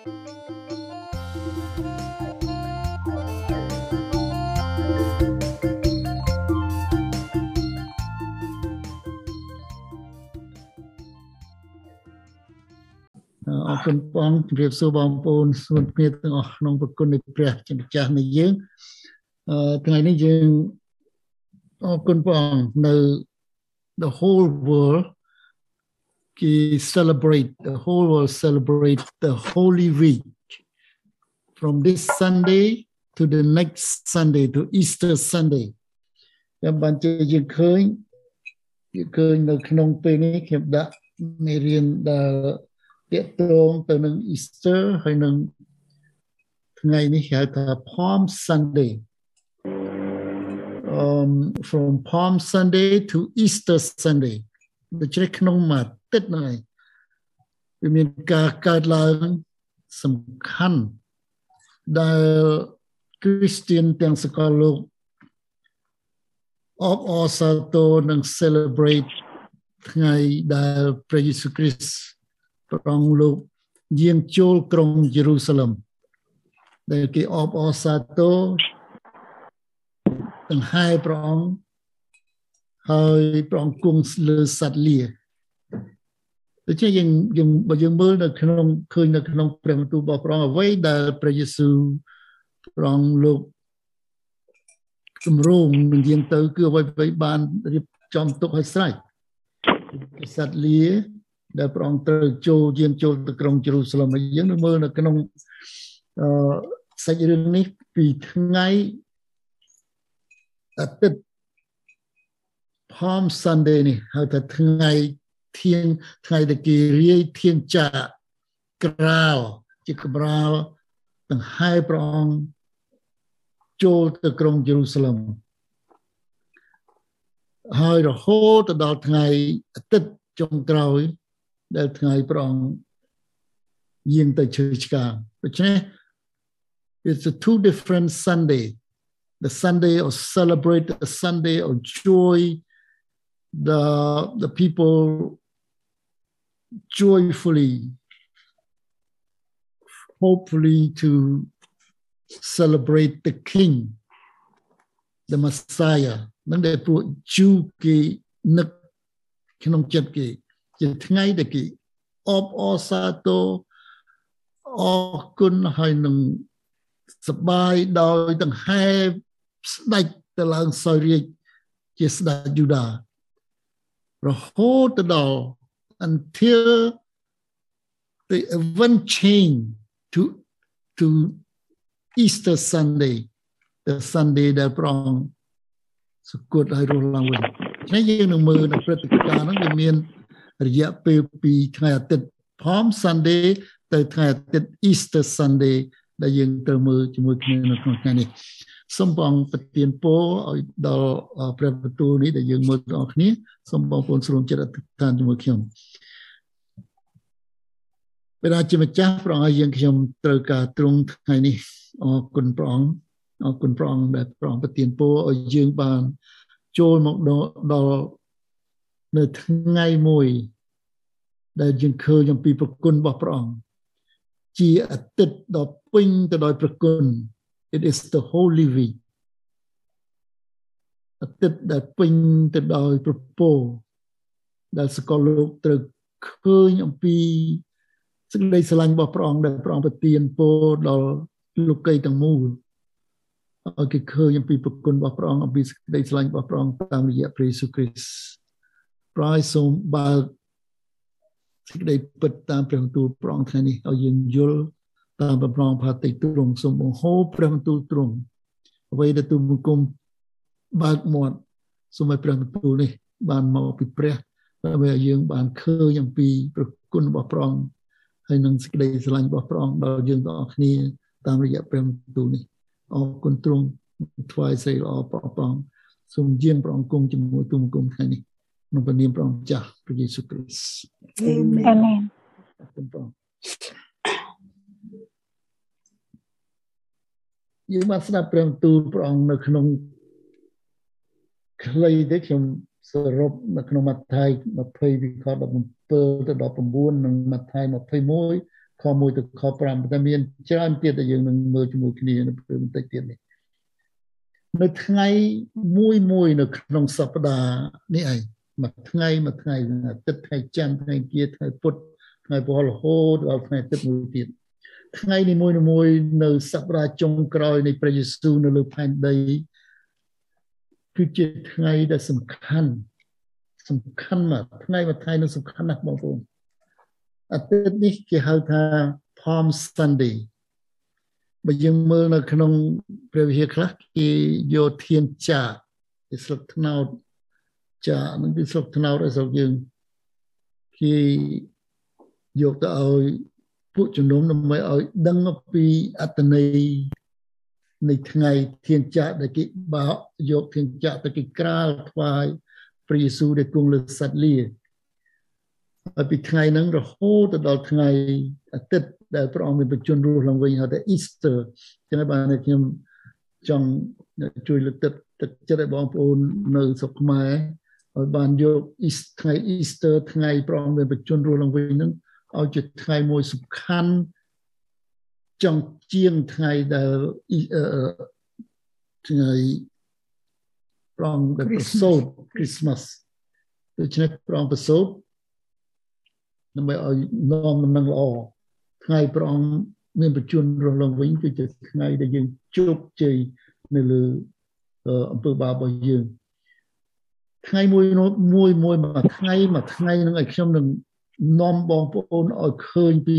អរគុណបងជម្រាបសួរបងប្អូនស្រុនគ្នាទាំងអស់ក្នុងប្រគុណនៃព្រះជាម្ចាស់នៃយើងអឺថ្ងៃនេះយើងអរគុណបងនៅ the whole world គេ celebrate the whole world celebrate the holy week from this sunday to the next sunday to easter sunday ចាំបានជាយើងឃើញយើងឃើញនៅក្នុងពេលនេះខ្ញុំដាក់មេរៀនដែលតាក់ទងទៅនឹង Easter ហើយនឹងថ្ងៃនេះហៅថា Palm Sunday um from Palm Sunday to Easter Sunday ដូច្នេះក្នុងមួយ ទឹកហ្នឹងឯងវាមានការកើតឡើងសំខាន់ដែល Christian ទាំងសកលលោកអបអរសាទរនិង celebrate ថ្ងៃដែលព្រះយេស៊ូវគ្រីស្ទព្រះអង្គលោកយាងចូលក្រុងយេរូសាឡឹមដែលគេអបអរសាទរទាំងហែព្រះអង្គហើយព្រះអង្គគង់លើសត្វលា ដូច្នេះយើងយើងបើយើងមើលនៅក្នុងឃើញនៅក្នុងព្រះបន្ទូលរបស់ព្រះអង្គអ្វីដែលព្រះយេស៊ូវព្រះអង្គលោកគម្រោងនឹងយាងទៅ គឺអ្វីៗបានរៀបចំទុកឲ្យស្រេចសត្វលាដែលព្រះអង្គត្រូវចូលយាងចូលទៅក្រុងយេរូសាឡឹមហើយយើងនឹងមើលនៅក្នុងអឺសាច់រឿងនេះពីថ្ងៃអាទិត្យ Palm Sunday នេះហៅថាថ្ងៃ ធៀងថ្ងៃដែលគេរាយធៀងចាក្រាលជាកម្រាលដង្ហែព្រះអង្គចូលទៅក្រុងយេរូសាឡឹមហើយរហូតដល់ថ្ងៃអាទិត្យចុងក្រោយ ដែលថ្ងៃព្រះអង្គយាងទៅជើឆ្កាងដូច្នេះ it's a two different sunday the sunday of celebrate the sunday of joy the the people joyfully hopefully to celebrate the king the messiah នឹងដែលពួកជូគេនឹកក្នុងចិត្តគេ ជាថ្ងៃដែលគេអបអរសាទរអរគុណហើយនឹងសបាយដោយដង្ហែស្ដេចទៅឡើងសោយរាជជាស្ដេចយូដារហូតទៅដល់ until the event change to to Easter Sunday the Sunday ដែលប្រងសគត់ឲ្យរស់ឡើងវិញថ្ងៃយើងនឹងមើលនៅព្រឹត្តិការណ៍ហ្នឹងវាមានរយៈពេលពីថ្ងៃអាទិត្យ Palm Sunday ទៅថ្ងៃអាទិត្យ Easter Sunday ដែលយើងត្រូវមើលជាមួយគ្នានៅក្នុងថ្ងៃនេះសូមបងប្រទានពរឲ្យដល់ព្រះបន្ទូលនេះដែលយើងមើលទាំងអស់គ្នាសូមបងប្អូនស្រុំចិត្តអធិដ្ឋានជាមួយខ្ញុំ ព្រះរាជាម្ចាស់ព្រះអង្គឲ្យយើងខ្ញុំត្រូវការទ្រង់ថ្ងៃនេះអរគុណព្រះអង្គអរគុណព្រះអង្គដែលព្រះអង្គប្រទានពរឲ្យយើងបានចូលមកដល់នៅថ្ងៃមួយ ដែលយើងឃើញអំពីប្រគុណរបស់ព្រះអង្គជាអាទិត្យដ៏ពេញទៅដោយប្រគុណ it is the holy week អាទិត្យដែលពេញទៅដោយប្រពោដែលសកលលោកត្រូវឃើញអំពី សេចក្តីស្រឡាញ់របស់ព្រះអង្គដែលព្រះអង្គប្រទានពរដល់លោកីទាំងមូលឲ្យគេឃើញអំពីប្រគុណរបស់ព្រះអង្គអំពីសេចក្តីស្រឡាញ់របស់ព្រះអង្គតាមរយៈព្រះយេស៊ូវគ្រីស្ទប្រយសូមបើកសេចក្តីពិតតាមព្រះបន្ទូលព្រះអង្គថ្ងៃនេះឲ្យយើងយល់តាមបំណងផាតិទ្រង់សូមបង្ហូរព្រះបន្ទូលទ្រង់អ្វីដែលទូលបង្គំបើកមាត់សូមឲ្យព្រះបន្ទូលនេះបានមកពីព្រះដើម្បីឲ្យយើងបានឃើញអំពីប្រគុណរបស់ព្រះអង្គ ហើយនឹងសេចក្តីស្រឡាញ់របស់ព្រះអង្គដល់យើងទាំងអស់គ្នាតាមរយៈព្រះបន្ទូលនេះអរគុណទ្រង់ថ្វាយសេរីល្អព្រះអង្គសូមយាងព្រះអង្គគង់ជាមួយទូលបង្គំថ្ងៃនេះក្នុងព្រះនាមព្រះម្ចាស់ព្រះយេស៊ូវគ្រីស្ទអាមែនអាមែនអរគុណព្រះយើងបានស្ដាប់ព្រះបន្ទូលព្រះអង្គនៅក្នុងខ្លីទេខ្ញុំសរុបនៅក្នុងម៉ាថាយ20ពីខ17 ទៅ19និងម៉ាថាយ21ខខ1ទៅខ5តែមានច្រើនទៀតដែលយើងនឹងមើលជាមួយគ្នានៅពេលបន្តិចទៀតនេះនៅថ្ងៃមួយមួយនៅក្នុងសប្តាហ៍នេះឯងមួយថ្ងៃមួយថ្ងៃអាទិត្យថ្ងៃច័ន្ទថ្ងៃគៀថ្ងៃពុធថ្ងៃពហុរហូតដល់ថ្ងៃអាទិត្យមួយទៀតថ្ងៃនីមួយៗនៅសប្តាហ៍ចុងក្រោយនៃព្រះយេស៊ូវនៅលើផែនដីគឺជាថ្ងៃដែលសំខាន់ សំខាន់ណាស់ថ្ងៃមួយថ្ងៃនោះសំខាន់ណាស់បងប្អូនអាទិត្យនេះគេហៅថា Palm Sunday បើយើងមើលនៅក្នុងព្រះវិហារខ្លះគេយកធានចាគេស្លឹកថ្នោតចានឹងគឺស្លឹកថ្នោតឲ្យស្រុកយើងគេយកទៅឲ្យពួកជំនុំដើម្បីឲ្យដឹងពីអត្តន័យនៃថ្ងៃធានចាដែលគេបោយកធានចាទៅគេក្រាលថ្វាយ ព្រះយេស៊ូវដែលគង់លើសត្វលាហើយពីថ្ងៃហ្នឹងរហូតទៅដល់ថ្ងៃអាទិត្យដែលព្រះអង្គមានបញ្ជូនរស់ឡើងវិញហៅថា Easter ចឹងហើយបានខ្ញុំចង់ជួយលើកទឹកទឹកចិត្តឲ្យបងប្អូននៅស្រុកខ្មែរឲ្យបានយក Easter ថ្ងៃ Easter ថ្ងៃព្រះអង្គមានបញ្ជូនរស់ឡើងវិញហ្នឹងឲ្យជាថ្ងៃមួយសំខាន់ចង់ជាងថ្ងៃដែលថ្ងៃ ប្រងដែលប្រសូត Christmas ដូច្នេះប្រងប្រសូតដើម្បីឲ្យនាំដំណឹងល្អថ្ងៃព្រះអង្គមានបញ្ជូនរស់ឡើងវិញគឺជាថ្ងៃដែលយើងជោគជ័យនៅលើអំពើបាបរបស់យើងថ្ងៃមួយមួយមួយមួយថ្ងៃមួយថ្ងៃនឹងឲ្យខ្ញុំនឹងនាំបងប្អូនឲ្យឃើញពី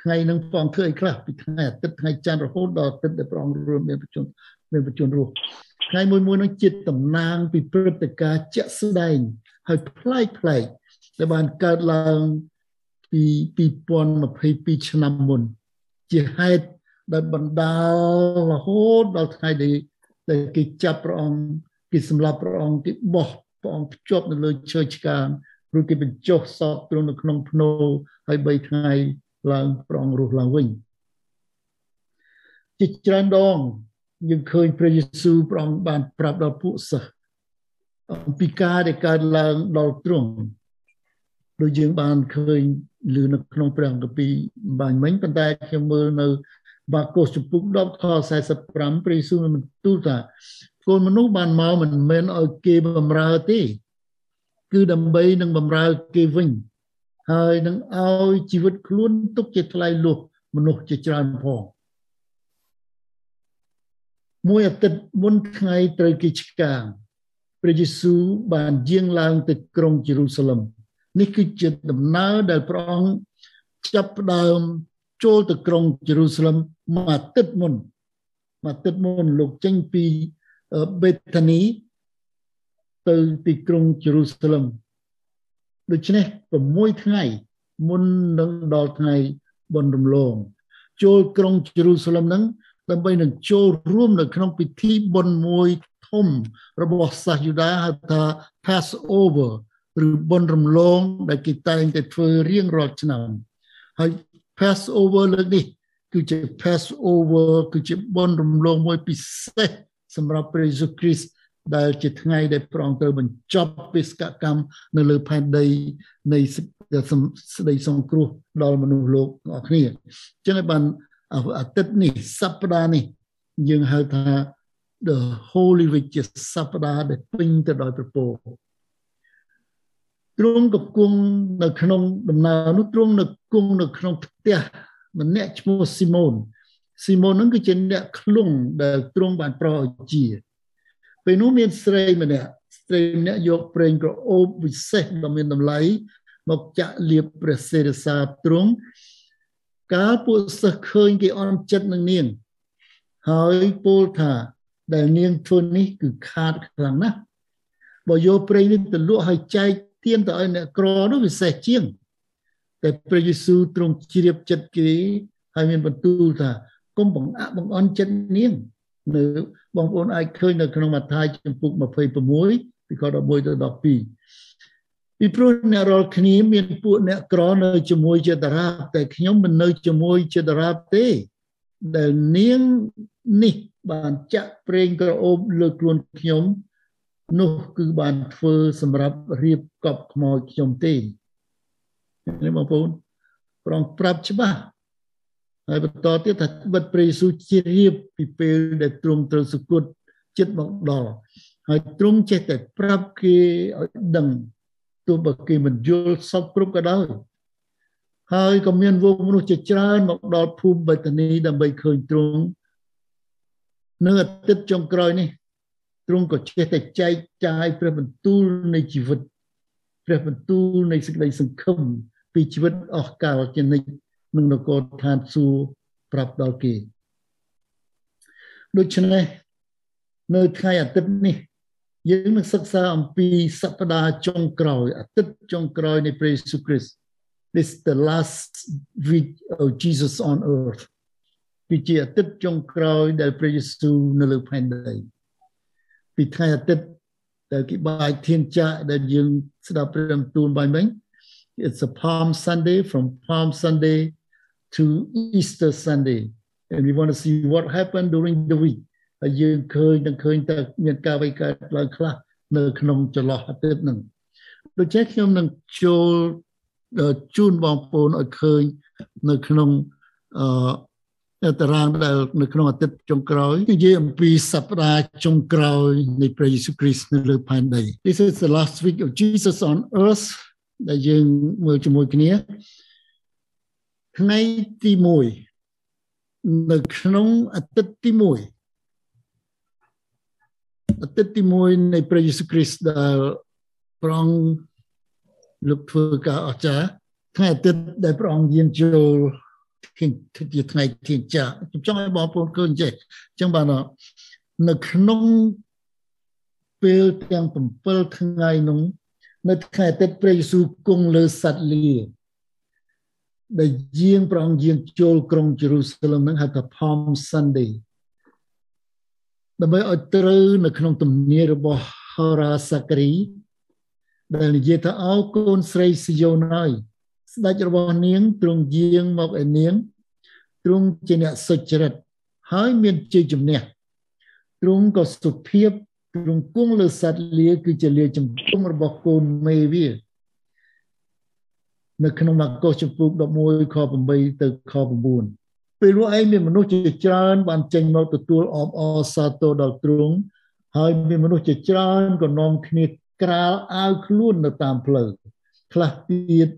ថ្ងៃនឹងព្រះអង្គធ្វើអីខ្លះពីថ្ងៃអាទិត្យថ្ងៃច័ន្ទរហូតដល់អាទិត្យដែលព្រះអង្គរួមមានបញ្ជូនមានបញ្ជូនរស់ ថ្ងៃមួយមួយនឹងជាតំណាងពីព្រឹត្តិការណ៍ជាក់ស្ដែងហើយប្លែកប្លែកដែលបានកើតឡើងពី2022ឆ្នាំមុន ជាហេតុដែលបណ្ដាលរហូតដល់ថ្ងៃដែលដែលគេចាប់ព្រះអង្គគេសម្លាប់ព្រះអង្គគេបោះព្រះអង្គភ្ជាប់នៅលើឈើឆ្កាងឬគេបញ្ចុះសពទ្រង់នៅក្នុងភ្នោហើយ3ថ្ងៃឡើងព្រះអង្គរស់ឡើងវិញជាច្រើនដង យើងឃើញព្រះយេស៊ូវព្រះអង្គបានប្រាប់ដល់ពួកសិស្សអំពីការដែលកើតឡើងដល់ទ្រង់ដូចយើងបានឃើញឮនៅក្នុងព្រះអង្គពីបាញ់មិញប៉ុន្តែខ្ញុំមើលនៅបាកុសចំពុក10ខ45ព្រះយេស៊ូវបានទូលថាកូនមនុស្សបានមកមិនមែនឲ្យគេបំរើទេ គឺដើម្បីនឹងបំរើគេវិញ ហើយនឹងឲ្យជីវិតខ្លួនទុកជាថ្លៃលុះមនុស្សជាច្រើនផង មួយអាទិត្យមុនថ្ងៃត្រូវគេឆ្កាងព្រះយេស៊ូវបានយាងឡើងទៅក្រុងយេរូសាឡឹមនេះគឺជាដំណើរដែលព្រះអង្គចាប់ផ្ដើមចូលទៅក្រុងយេរូសាឡឹមមួយអាទិត្យមុនមួយអាទិត្យមុនលោកចេញពីបេតានីទៅទីក្រុងយេរូសាឡឹមដូច្នេះ6ថ្ងៃមុននឹងដល់ថ្ងៃបុណ្យរំលងចូលក្រុងយេរូសាឡឹមហ្នឹង ដើម្បីនឹងចូលរួមនៅក្នុងពិធីបុណ្យមួយធំរបស់សាសយូដាហៅថា Passover ឬបុណ្យរំលង ដែលគេតែងតែធ្វើរៀងរាល់ឆ្នាំហើយ Passover លើកនេះ គឺជា Passover គឺជាបុណ្យរំលងមួយពិសេសសម្រាប់ព្រះយេស៊ូវគ្រីស្ទដែលជាថ្ងៃដែលព្រះអង្គត្រូវបញ្ចប់បេសកកម្មនៅលើផែនដីនៃស្ដីសង្គ្រោះដល់មនុស្សលោកអរគ្នាអញ្ចឹងបាន អាទិត្យនេះសប្តាហ៍នេះយើងហៅថា the holy week ជាសប្តាហ៍ដែលពេញទៅដោយព្រះពរទ្រង់កំពុងនៅក្នុងដំណើរនោះទ្រង់នៅគង់នៅក្នុងផ្ទះម្នាក់ឈ្មោះស៊ីម៉ូនស៊ីម៉ូនហ្នឹងគឺជាអ្នកឃ្លុងដែលទ្រង់បានប្រោសជាពេលនោះមានស្រីម្នាក់ស្រីម្នាក់យកប្រេងក្រអូបវិសេសដ៏មានតម្លៃមកចាក់លាបព្រះសេរសាទ្រង់ កាលពួកសិស្សឃើញគេអន់ចិត្តនឹងនាង ហើយពោលថា ដែលនាងធ្វើនេះគឺខាតខ្លាំងណាស់បើយកប្រេងនេះទៅលក់ឲ្យចែកទានទៅឲ្យអ្នកក្រនោះពិសេសជាង តែព្រះយេស៊ូវទ្រង់ជ្រាបចិត្តគេ ហើយមានបន្ទូលថាកុំបង្អាក់បង្អន់ចិត្តនាងនៅបងប្អូនអាចឃើញនៅក្នុងម៉ាថាយចំពុក26ពីខ11ទៅ12 ពីព្រោះអ្នករាល់គ្នាមានពួកអ្នកក្រនៅជាមួយជាតារាបតែខ្ញុំមិននៅជាមួយជាតារាបទេដែលនាងនេះបានចាក់ប្រេងក្រអូបលើខ្លួនខ្ញុំនោះគឺបានធ្វើសម្រាប់រៀបកប់ខ្មោចខ្ញុំទេនេះបងប្អូនប្រងប្រាប់ច្បាស់ហើយបន្តទៀតថាបិទព្រះយេស៊ូវជ្រាបពីពេលដែលទ្រង់ត្រូវសគត់ចិត្តមកដល់ហើយទ្រង់ចេះតែប្រាប់គេឲ្យដឹង ទោះបើគេមិនយល់សពគ្រប់ក៏ដោយហើយក៏មានវងមនុស្សជាច្រើនមកដល់ភូមិបេតានីដើម្បីឃើញទ្រង់នៅអាទិត្យចុងក្រោយនេះទ្រង់ក៏ចេះតែចែកចាយព្រះបន្ទូលនៃជីវិតព្រះបន្ទូលនៃសេចក្តីសង្ឃឹមពីជីវិតអស់កលជានិច្ចនឹងនគរឋានសួគ៌ប្រាប់ដល់គេដូច្នេះនៅថ្ងៃអាទិត្យនេះ យើងនឹងសិក្សាអំពីសប្តាហ៍ចុងក្រោយអាទិត្យចុងក្រោយនៃព្រះយេស៊ូវគ្រីស្ទ this the last week of Jesus on earth គឺជាអាទិត្យចុងក្រោយដែលព្រះយេស៊ូវនៅលើផែនដីពីថ្ងៃអាទិត្យដែលគេបាយធានចាក់ដែលយើងស្ដាប់ព្រះបន្ទូលបាញ់មិញ it's a palm sunday from palm sunday to easter sunday and we want to see what happened during the week ហើយយើងឃើញនឹងឃើញតើមានការវិកើតឡើងខ្លះនៅក្នុងចន្លោះអាទិត្យហ្នឹងដូច្នេះខ្ញុំនឹងចូលជូនបងប្អូនឲ្យឃើញនៅក្នុងអឺតារាងដែលនៅក្នុងអាទិត្យចុងក្រោយនិយាយអំពីសប្តាហ៍ចុងក្រោយនៃព្រះយេស៊ូវគ្រីស្ទនៅលើផែនដី This is the last week of Jesus on earth ដែលយើងមើលជាមួយគ្នាថ្ងៃទី1នៅក្នុងអាទិត្យទី1 អាទិត្យទី1នៃព្រះយេស៊ូវគ្រីស្ទដែលព្រះអង្គលោកធ្វើការអស្ចារ្យថ្ងៃអាទិត្យដែលព្រះអង្គយាងចូលជាថ្ងៃធានចាខ្ញុំចង់ឲ្យបងប្អូនឃើញចេះអញ្ចឹងបាននៅក្នុងពេលទាំង7ថ្ងៃនោះនៅថ្ងៃអាទិត្យព្រះយេស៊ូវគង់លើសត្វលា ដែលយាងព្រះអង្គយាងចូលក្រុងយេរូសាឡឹមនឹងហៅថា Palm Sunday ដើម្បីឲ្យត្រូវនៅក្នុងទំនាយរបស់ហោរាសាគ្រីដែលនិយាយថាអោកូនស្រីស៊ីយ៉ូនហើយស្ដេចរបស់នាងទ្រង់យាងមកឯនាងទ្រង់ជាអ្នកសុចរិតហើយមានជ័យជំនះទ្រង់ក៏សុភាពទ្រង់គង់លើសត្វលាគឺជាលាចំពុំរបស់កូនមេវានៅក្នុងម៉ាកុសចំពុក11ខ8ទៅខ9 ពេលនោះឯងមានមនុស្សជាច្រើនបានចេញមកទទួលអបអរសាទរដល់ទ្រង់ហើយមានមនុស្សជាច្រើនក៏នាំគ្នាក្រាលអាវខ្លួននៅតាមផ្លូវខ្លះទៀត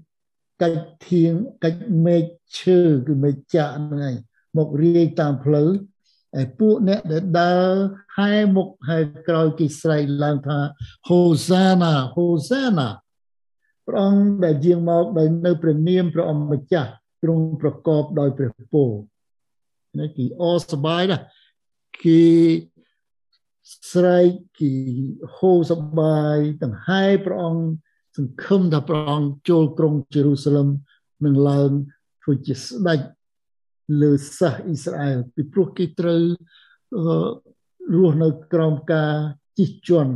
កាច់ធៀងកាច់មេឃឈើគឺមេឃចាក់ហ្នឹងឯងមករាយតាមផ្លូវហើយពួកអ្នកដែលដើរហែមុខហែក្រោយគេស្រែកឡើងថាហូសាណាហូសាណាព្រះអង្គដែលយាងមកដោយនៅព្រះនាមព្រះអង្គម្ចាស់ទ្រង់ប្រកបដោយព្រះពរ ណាគេអសបាយណាគេស្រែកគេហូរសបាយទាំងហើយព្រះអង្គសង្ឃឹមថាព្រះអង្គចូលក្រុងយេរូសាឡឹមនឹងឡើងធ្វើជាស្ដេចលើសាសអ៊ីស្រាអែលពីព្រោះគេត្រូវរស់នៅក្រោមការជិះជាន់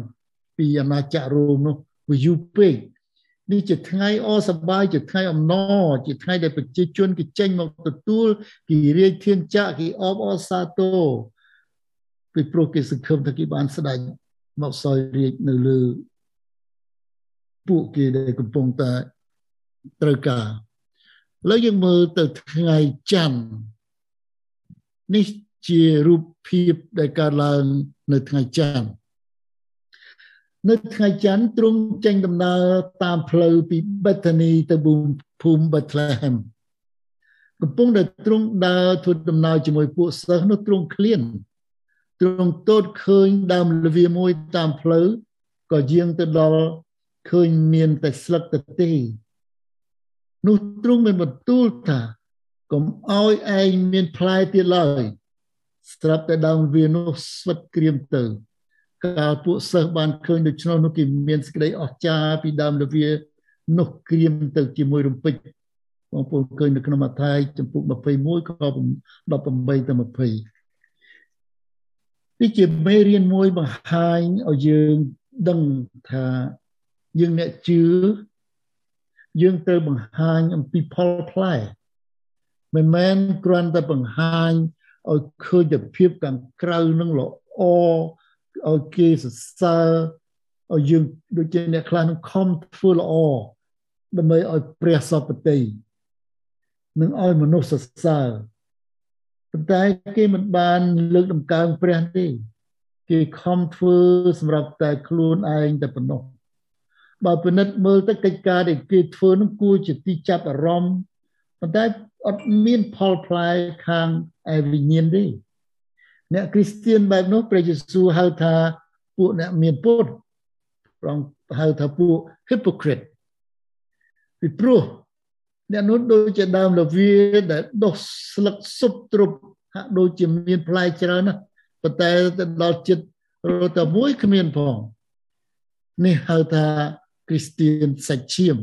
ពីអាណាចក្ររ៉ូមនោះវាយូរពេក នេះជាថ្ងៃអសប្បាយជាថ្ងៃអំណរជាថ្ងៃដែលប្រជាជនគេចេញមកទទួលគេរាយធានចាក់គេអបអរសាទរពីព្រោះគេសង្ឃឹមថាគេបានស្ដេចមកសោយរាជនៅលើពួកគេដែលកំពុងតែត្រូវការឥឡូវយើងមើលទៅថ្ងៃច័ន្ទនេះជារូបភាពដែលកើតឡើងនៅថ្ងៃច័ន្ទ នៅថ្ងៃច័ន្ទទ្រង់ចេញដំណើរតាមផ្លូវពីបេតានីទៅភូមិបេតលេហេមកំពុងតែទ្រង់ដើរធ្វើដំណើរជាមួយពួកសិស្សនោះទ្រង់ឃ្លានទ្រង់ទតឃើញដើមលវាមួយតាមផ្លូវក៏យាងទៅដល់ឃើញមានតែស្លឹកទទេនោះទ្រង់មានបន្ទូលថាកុំឲ្យឯងមានផ្លែទៀតឡើយស្រាប់តែដើមវានោះស្វិតក្រៀមទៅ កាលពួកសិស្សបានឃើញដូច្នោះនោះគេមានសេចក្តីអស្ចារ្យពីដើមលវានោះក្រៀមទៅជាមួយរំពេចបងប្អូនឃើញនៅក្នុងម៉ាថាយចំពុក21ខ18ទៅ20នេះជាមេរៀនមួយបង្ហាញឲ្យយើងដឹងថាយើងអ្នកជឿយើងត្រូវបង្ហាញអំពីផលផ្លែមិនមែនគ្រាន់តែបង្ហាញឲ្យឃើញតែភាពខាងក្រៅនឹងល្អ ឲ្យគេសរសើរឲ្យយើងដូចជាអ្នកខ្លះនឹងខំធ្វើល្អដើម្បីឲ្យព្រះសពតិនឹងឲ្យមនុស្សសរសើរប៉ុន្តែគេមិនបានលើកដំកើងព្រះទេគេខំធ្វើសម្រាប់តែខ្លួនឯងតែប៉ុណ្ណោះបើពិនិត្យមើលទៅកិច្ចការដែលគេធ្វើនោះគួរជាទីចាប់អារម្មណ៍ប៉ុន្តែអត់មានផលផ្លែខាងឯវិញ្ញាណទេ អ្នកគ្រីស្ទៀនបែបនោះព្រះយេស៊ូវហៅថាពួកអ្នកមានពុតប្រងហៅថាពួក hypocrite ពីព្រោះអ្នកនោះដូចជាដើមលវាដែលដុះស្លឹកសុបទ្រប់ហាក់ដូចជាមានផ្លែច្រើនណាស់ប៉ុន្តែទៅដល់ចិត្តរត់តែមួយគ្មានផងនេះហៅថាគ្រីស្ទៀនសាច់ឈាម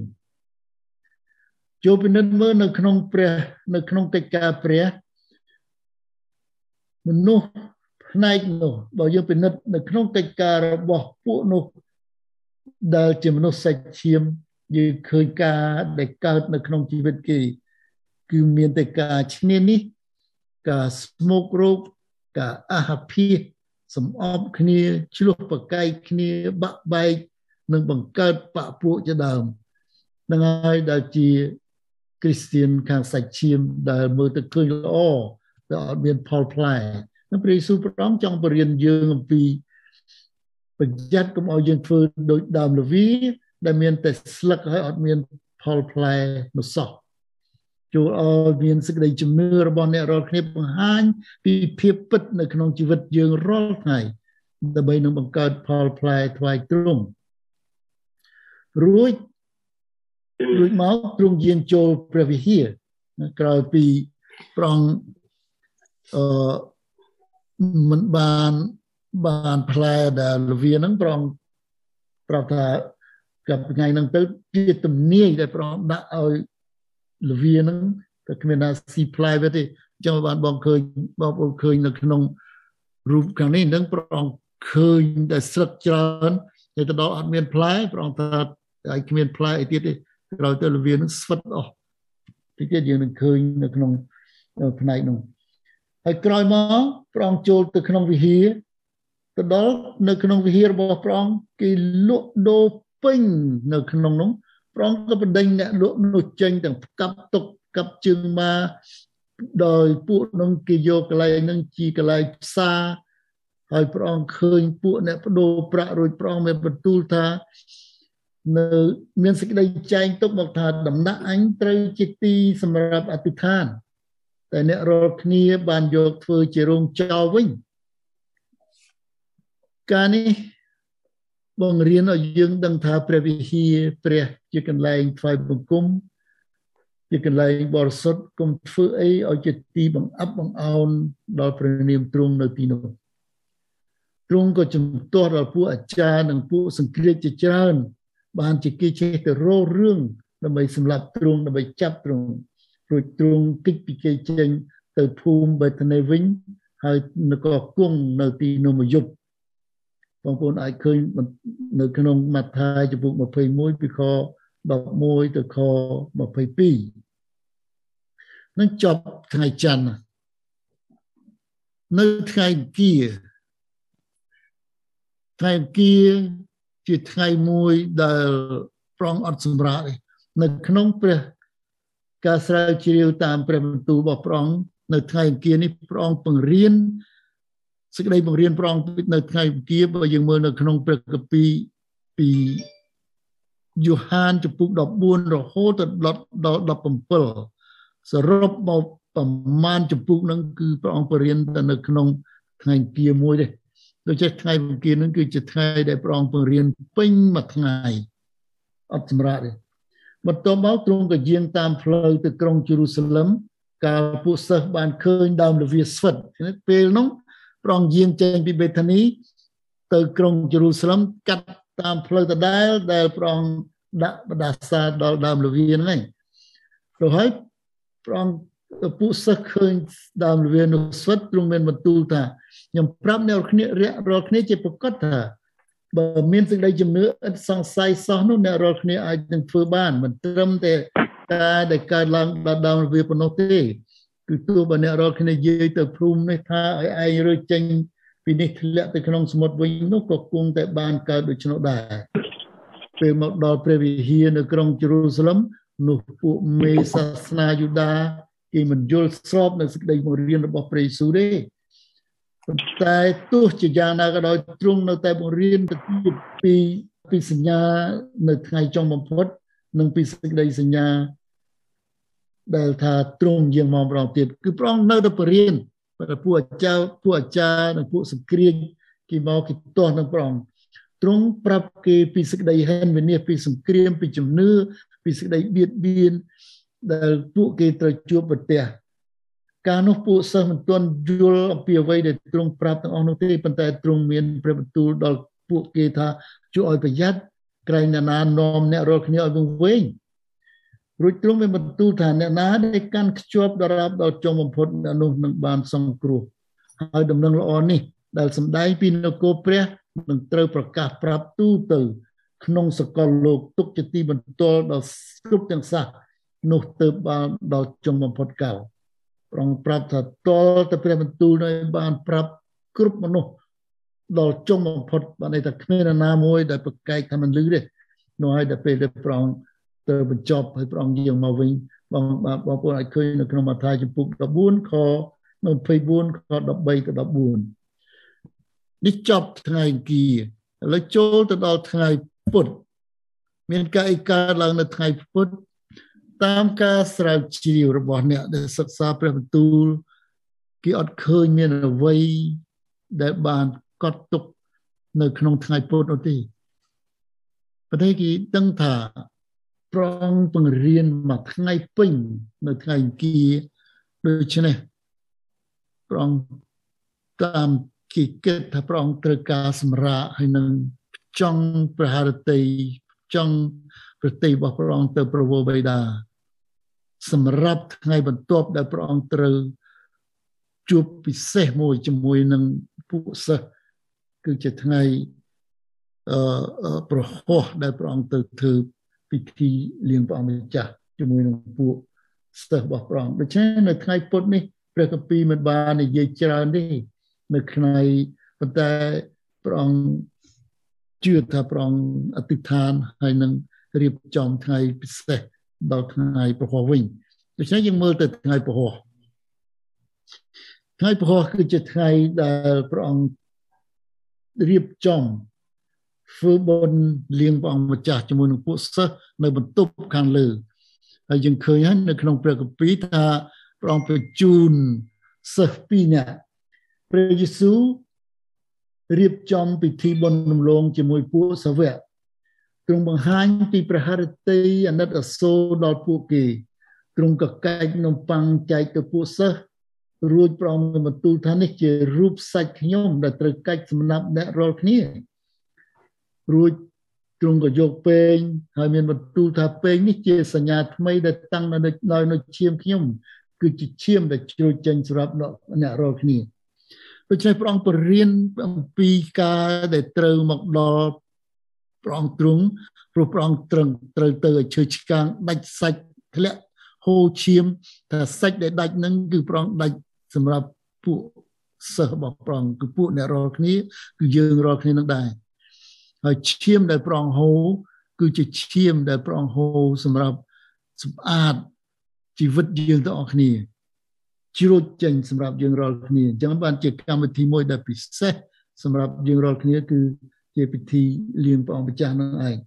ចូលពិនិត្យមើលនៅក្នុងព្រះ នៅក្នុងកិច្ចការព្រះ មនុស្សផ្នែកនោះបើយើងពិនិត្យនៅក្នុងកិច្ចការរបស់ពួកនោះដែលជាមនុស្សសាច់ឈាមយើងឃើញការដែលកើតនៅក្នុងជីវិតគេ គឺមានតែការឈ្នានេះការស្មុករោគការអាហាភិះសំអប់គ្នាឆ្លោះប្រកែកគ្នាបាក់បែកនិងបង្កើតបពពួកជាដើមនឹងហើយដែលជាគ្រីស្ទៀនខាងសាច់ឈាមដែលមើលទៅឃើញល្អ តែអត់មានផលផ្លែនឹងព្រះយេស៊ូវព្រះអង្គចង់បរៀនយើងអំពីប្រយ័ត្នកុំឲ្យយើងធ្វើដូចដើមលវីដែលមានតែស្លឹកហើយអត់មានផលផ្លែនោះសោះចូលឲ្យមានសេចក្តីជំនឿរបស់អ្នករាល់គ្នាបង្ហាញពីភាពពិតនៅក្នុងជីវិតយើងរាល់ថ្ងៃដើម្បីនឹងបង្កើតផលផ្លែថ្វាយទ្រង់រួចរួចមកទ្រង់យាងចូលព្រះវិហារក្រោយពីប្រង អឺមិនបានបានផ្លែដែលលវាហ្នឹងប្រងប្រាប់ថាកាប់ថ្ងៃហ្នឹងទៅជាទំនាយដែលប្រងដាក់ឲ្យលវាហ្នឹងតែគ្មានណាស៊ីផ្លែវាទេចឹងបានបងឃើញបងប្អូនឃើញនៅក្នុងរូបខាងនេះនឹងប្រងឃើញតែស្លឹកច្រើនតែទៅដល់អត់មានផ្លែប្រងថាឲ្យគ្មានផ្លែអីទៀតទេក្រោយទៅលវានឹងស្វិតអស់តិចទៀតយើងនឹងឃើញនៅក្នុងផ្នែកនោះ ហើយក្រោយមកព្រះអង្គចូលទៅក្នុងវិហារទៅដល់នៅក្នុងវិហាររបស់ព្រះអង្គគេលក់ដូរពេញនៅក្នុងនោះព្រះអង្គក៏បណ្ដេញអ្នកលក់នោះចេញទាំងផ្កាប់ទុកកាប់ជើងមកដោយពួកនោះគេយកកន្លែងនឹងជាកន្លែងផ្សារហើយព្រះអង្គឃើញពួកអ្នកបដូរប្រាក់រួចព្រះអង្គមានបន្ទូលថានៅមានសេចក្តីចែងទុកមកថាដំណាក់អញត្រូវជាទីសម្រាប់អធិដ្ឋាន តែអ្នករាល់គ្នាបានយកធ្វើជារោងចោលវិញការនេះបង្រៀនឲ្យយើងដឹងថាព្រះវិហារព្រះជាកន្លែងថ្វាយបង្គំជាកន្លែងបរិសុទ្ធកុំធ្វើអីឲ្យជាទីបង្អាប់បង្អោនដល់ព្រះនាមទ្រង់នៅទីនោះទ្រង់ក៏ជំទាស់ដល់ពួកអាចារ្យនិងពួកសង្គ្រាចជាច្រើន បានជាគេចេះទៅរោរឿងដើម្បីសម្លាប់ទ្រង់ដើម្បីចាប់ទ្រង់ រួចទ្រង់គិតពីគេចេញទៅភូមិបេតនេវិញហើយនគរគង់នៅទីនោះមួយយប់បងប្អូនអាចឃើញនៅក្នុងម៉ាថាយចំពុក21ពីខ11ទៅខ22នឹងចប់ថ្ងៃច័ន្ទនៅថ្ងៃអង្គារថ្ងៃអង្គារជាថ្ងៃមួយដែលប្រងអត់សម្រាប់ទេនៅក្នុងព្រះ ការស្រាវជ្រាវតាមព្រះបន្ទូលរបស់ព្រះអង្គនៅថ្ងៃអង្គារនេះព្រះអង្គបង្រៀនសេចក្តីបង្រៀនព្រះអង្គនៅថ្ងៃអង្គារបើយើងមើលនៅក្នុងព្រះគម្ពីរពីយូហានចំពុក14រហូតដល់17សរុបមកប្រមាណចំពុកហ្នឹងគឺព្រះអង្គបរៀនតែនៅក្នុងថ្ងៃអង្គារមួយទេដូច្នេះថ្ងៃអង្គារហ្នឹងគឺជាថ្ងៃដែលព្រះអង្គបង្រៀនពេញមួយថ្ងៃអត់សម្រាប់ទេ បន្ទាប់មកទ្រង់ក៏យាងតាមផ្លូវទៅក្រុងយេរូសាឡឹមកាលពួកសិស្សបានឃើញដើមលវាស្វិតពេលនោះព្រះអង្គយាងចេញពីបេថានី ទៅក្រុងយេរូសាឡឹមកាត់តាមផ្លូវដដែលដែលព្រះអង្គដាក់បដាសាដល់ដើមលវាហ្នឹងឯងព្រោះហើយព្រះអង្គពួកសិស្សឃើញដើមលវានោះស្វិតទ្រង់មានបន្ទូលថាខ្ញុំប្រាប់អ្នកគ្នារាល់គ្នាជាប្រកាសថា បើមានសេចក្តីជំនឿឥតសង្ស័យសោះនោះអ្នករាល់គ្នាអាចនឹងធ្វើបានមិនត្រឹមតែការដែលកើតឡើងដល់ដើមវាប៉ុណ្ណោះទេគឺទោះបើអ្នករាល់គ្នានិយាយទៅភូមិនេះថាឲ្យឯងរើចេញពីនេះធ្លាក់ទៅក្នុងសមុទ្រវិញនោះក៏គង់តែបានកើតដូច្នោះដែរពេលមកដល់ព្រះវិហារនៅក្រុងយេរូសាឡឹមនោះពួកមេសាសនាយូដាគេមិនយល់ស្របនៅសេចក្តីបង្រៀនរបស់ព្រះយេស៊ូវទេ ប៉ុន្តែទោះជាយ៉ាងណាក៏ដោយទ្រង់នៅតែបង្រៀនទៅទៀតពីពីសញ្ញានៅថ្ងៃចុងបំផុត និងពីសេចក្តីសញ្ញាដែលថាទ្រង់យាងមកម្ដងទៀតគឺព្រះអង្គនៅតែបរៀនបើពួកអាចារ្យពួកអាចារ្យនិងពួកសង្គ្រាមគេមកគេទាស់នឹងព្រះអង្គទ្រង់ប្រាប់គេពីសេចក្តីហេនវិនិច្ឆ័យពីសង្គ្រាមពីជំនឿពីសេចក្តីបៀតបៀនដែលពួកគេត្រូវជួបប្រទះ កាលនោះពួកសិស្សមិនទាន់យល់អំពីអ្វីដែលទ្រង់ប្រាប់ទាំងអស់នោះទេប៉ុន្តែទ្រង់មានព្រះបន្ទូលដល់ពួកគេថាជួយឲ្យប្រយ័ត្នក្រែងអ្នកណានាំអ្នករាល់គ្នាឲ្យវង្វេងរួចទ្រង់មានបន្ទូលថាអ្នកណាដែលកាន់ខ្ជាប់ដរាបដល់ចុងបំផុតអ្នកនោះនឹងបានសង្គ្រោះហើយដំណឹងល្អនេះដែលសម្ដែងពីនគរព្រះនឹងត្រូវប្រកាសប្រាប់ទូទៅ ក្នុងសកលលោកទុកជាទីបន្ទាល់ដល់គ្រប់ទាំងសះនោះទៅបានដល់ចុងបំផុតកៅ ព្រះអង្គប្រាប់ថាតលទៅព្រះបន្ទូលនៅបានប្រាប់គ្រប់មនុស្សដល់ចុងបំផុតបានន័យថាគ្មានណាមួយដែលប្រកែកថាមិនលឺទេនោះហើយដល់ពេលដែលព្រះអង្គទៅបញ្ចប់ហើយព្រះអង្គយាងមកវិញបងបងប្អូនអាចឃើញនៅក្នុងម៉ាថាយចំពុក14ខ24ខ13ទៅ14នេះចប់ថ្ងៃអង្គារឥឡូវចូលទៅដល់ថ្ងៃពុទ្ធមានការឯកើតឡើងនៅថ្ងៃពុទ្ធ តាមការស្រាវជ្រាវរបស់អ្នកដែលសិក្សាព្រះបន្ទូលគេអត់ឃើញមានអ្វីដែលបានកត់ទុកនៅក្នុងថ្ងៃពុទ្ធនោះទេប្រទេសគេដឹងថាប្រងបង្រៀនមួយថ្ងៃពេញនៅថ្ងៃអង្គារដូច្នេះប្រងតាមគេគិតថាព្រះអង្គត្រូវការសម្រាកហើយនឹងចង់ប្រហារតីចង់ប្រតិរបស់ព្រះអង្គទៅប្រវោបិតា សម្រាប់ថ្ងៃបន្ទាប់ដែលព្រះអង្គត្រូវជួបពិសេសមួយជាមួយនឹងពួកសិស្សគឺជាថ្ងៃអឺប្រហោះដែលព្រះអង្គទៅធ្វើពិធីលៀងព្រះអង្គម្ចាស់ជាមួយនឹងពួកសិស្សរបស់ព្រះអង្គដូច្នេះនៅថ្ងៃពុទ្ធនេះព្រះគម្ពីរមិនបាននិយាយច្រើនទេនៅថ្ងៃប៉ុន្តែព្រះអង្គជឿថាព្រះអង្គអធិដ្ឋានហើយនឹងរៀបចំថ្ងៃពិសេស ដល់ថ្ងៃពហុវិញដូច្នេះយើងមើលទៅថ្ងៃពហុថ្ងៃពហុគឺជាថ្ងៃដែលព្រះអង្គរៀបចំធ្វើបុណ្យលៀងព្រះអង្គម្ចាស់ជាមួយនឹងពួកសិស្សនៅបន្ទប់ខាងលើហើយយើងឃើញហើយនៅក្នុងព្រះគម្ពីរថាព្រះអង្គបញ្ជូនសិស្សពីរនាក់ព្រះយេស៊ូវរៀបចំពិធីបុណ្យរំលងជាមួយពួកសាវក ទ្រង់បង្ហាញពីព្រះハរតីអាណិតអាសូរដល់ពួកគេទ្រង់ក៏កែកនំប៉័ងចែកទៅពួកសិស្សរួចប្រងបន្ទូលថានេះជារូបសាច់ខ្ញុំដែលត្រូវកាច់សម្រាប់អ្នករាល់គ្នារួចទ្រង់ក៏យកពេងហើយមានបន្ទូលថាពេងនេះជាសញ្ញាថ្មីដែលតាំងនៅដោយនៅឈាមខ្ញុំគឺជាឈាមដែលជ្រោយចេញសម្រាប់អ្នករាល់គ្នាដូច្នេះព្រះអង្គបរៀនអំពីការដែលត្រូវមកដល់ ព្រះអង្គទ្រង់ព្រោះព្រះអង្គត្រឹងត្រូវទៅឲ្យឈើឆ្កាងដាច់សាច់ធ្លាក់ហូរឈាមតែសាច់ដែលដាច់នឹងគឺព្រះអង្គដាច់សម្រាប់ពួកសិស្សរបស់ព្រះអង្គគឺពួកអ្នករាល់គ្នាគឺយើងរាល់គ្នានឹងដែរហើយឈាមដែលព្រះអង្គហូរគឺជាឈាមដែលព្រះអង្គហូរសម្រាប់សម្អាតជីវិតយើងទាំងអស់គ្នាជ្រួចចេញសម្រាប់យើងរាល់គ្នាអញ្ចឹងបានជាកម្មវិធីមួយដែលពិសេសសម្រាប់យើងរាល់គ្នាគឺ ជាពិធីលៀងព្រះអង្គម្ចាស់នឹងឯង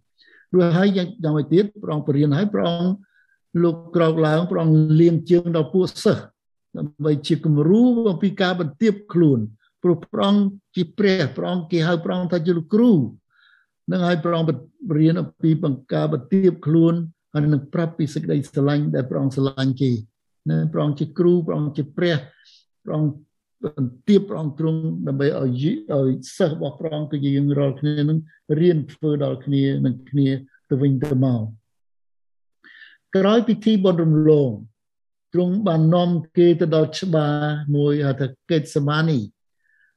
រួចហើយយ៉ាងម៉េចទៀតព្រះអង្គបរៀនហើយព្រះអង្គលោកក្រោកឡើងព្រះអង្គលៀងជើងដល់ពួកសិស្សដើម្បីជាគំរូអំពីការបន្ទាបខ្លួនព្រោះព្រះអង្គជាព្រះព្រះអង្គគេហៅព្រះអង្គថាជាលោកគ្រូនឹងហើយព្រះអង្គរៀនអំពីបង្ការបន្ទាបខ្លួនហើយនឹងប្រាប់ពីសេចក្តីស្រឡាញ់ដែលព្រះអង្គស្រឡាញ់គេណាព្រះអង្គជាគ្រូព្រះអង្គជាព្រះព្រះអង្គ បន្ទាបព្រះអង្គទ្រង់ដើម្បីឲ្យឲ្យសិស្សរបស់ព្រះអង្គគឺយើងរាល់គ្នានឹងរៀនធ្វើដល់គ្នានឹងគ្នាទៅវិញទៅមកក្រោយពិធីបុណ្យរំលងទ្រង់បាននាំគេទៅដល់ច្បារមួយហៅថាកេតសមានី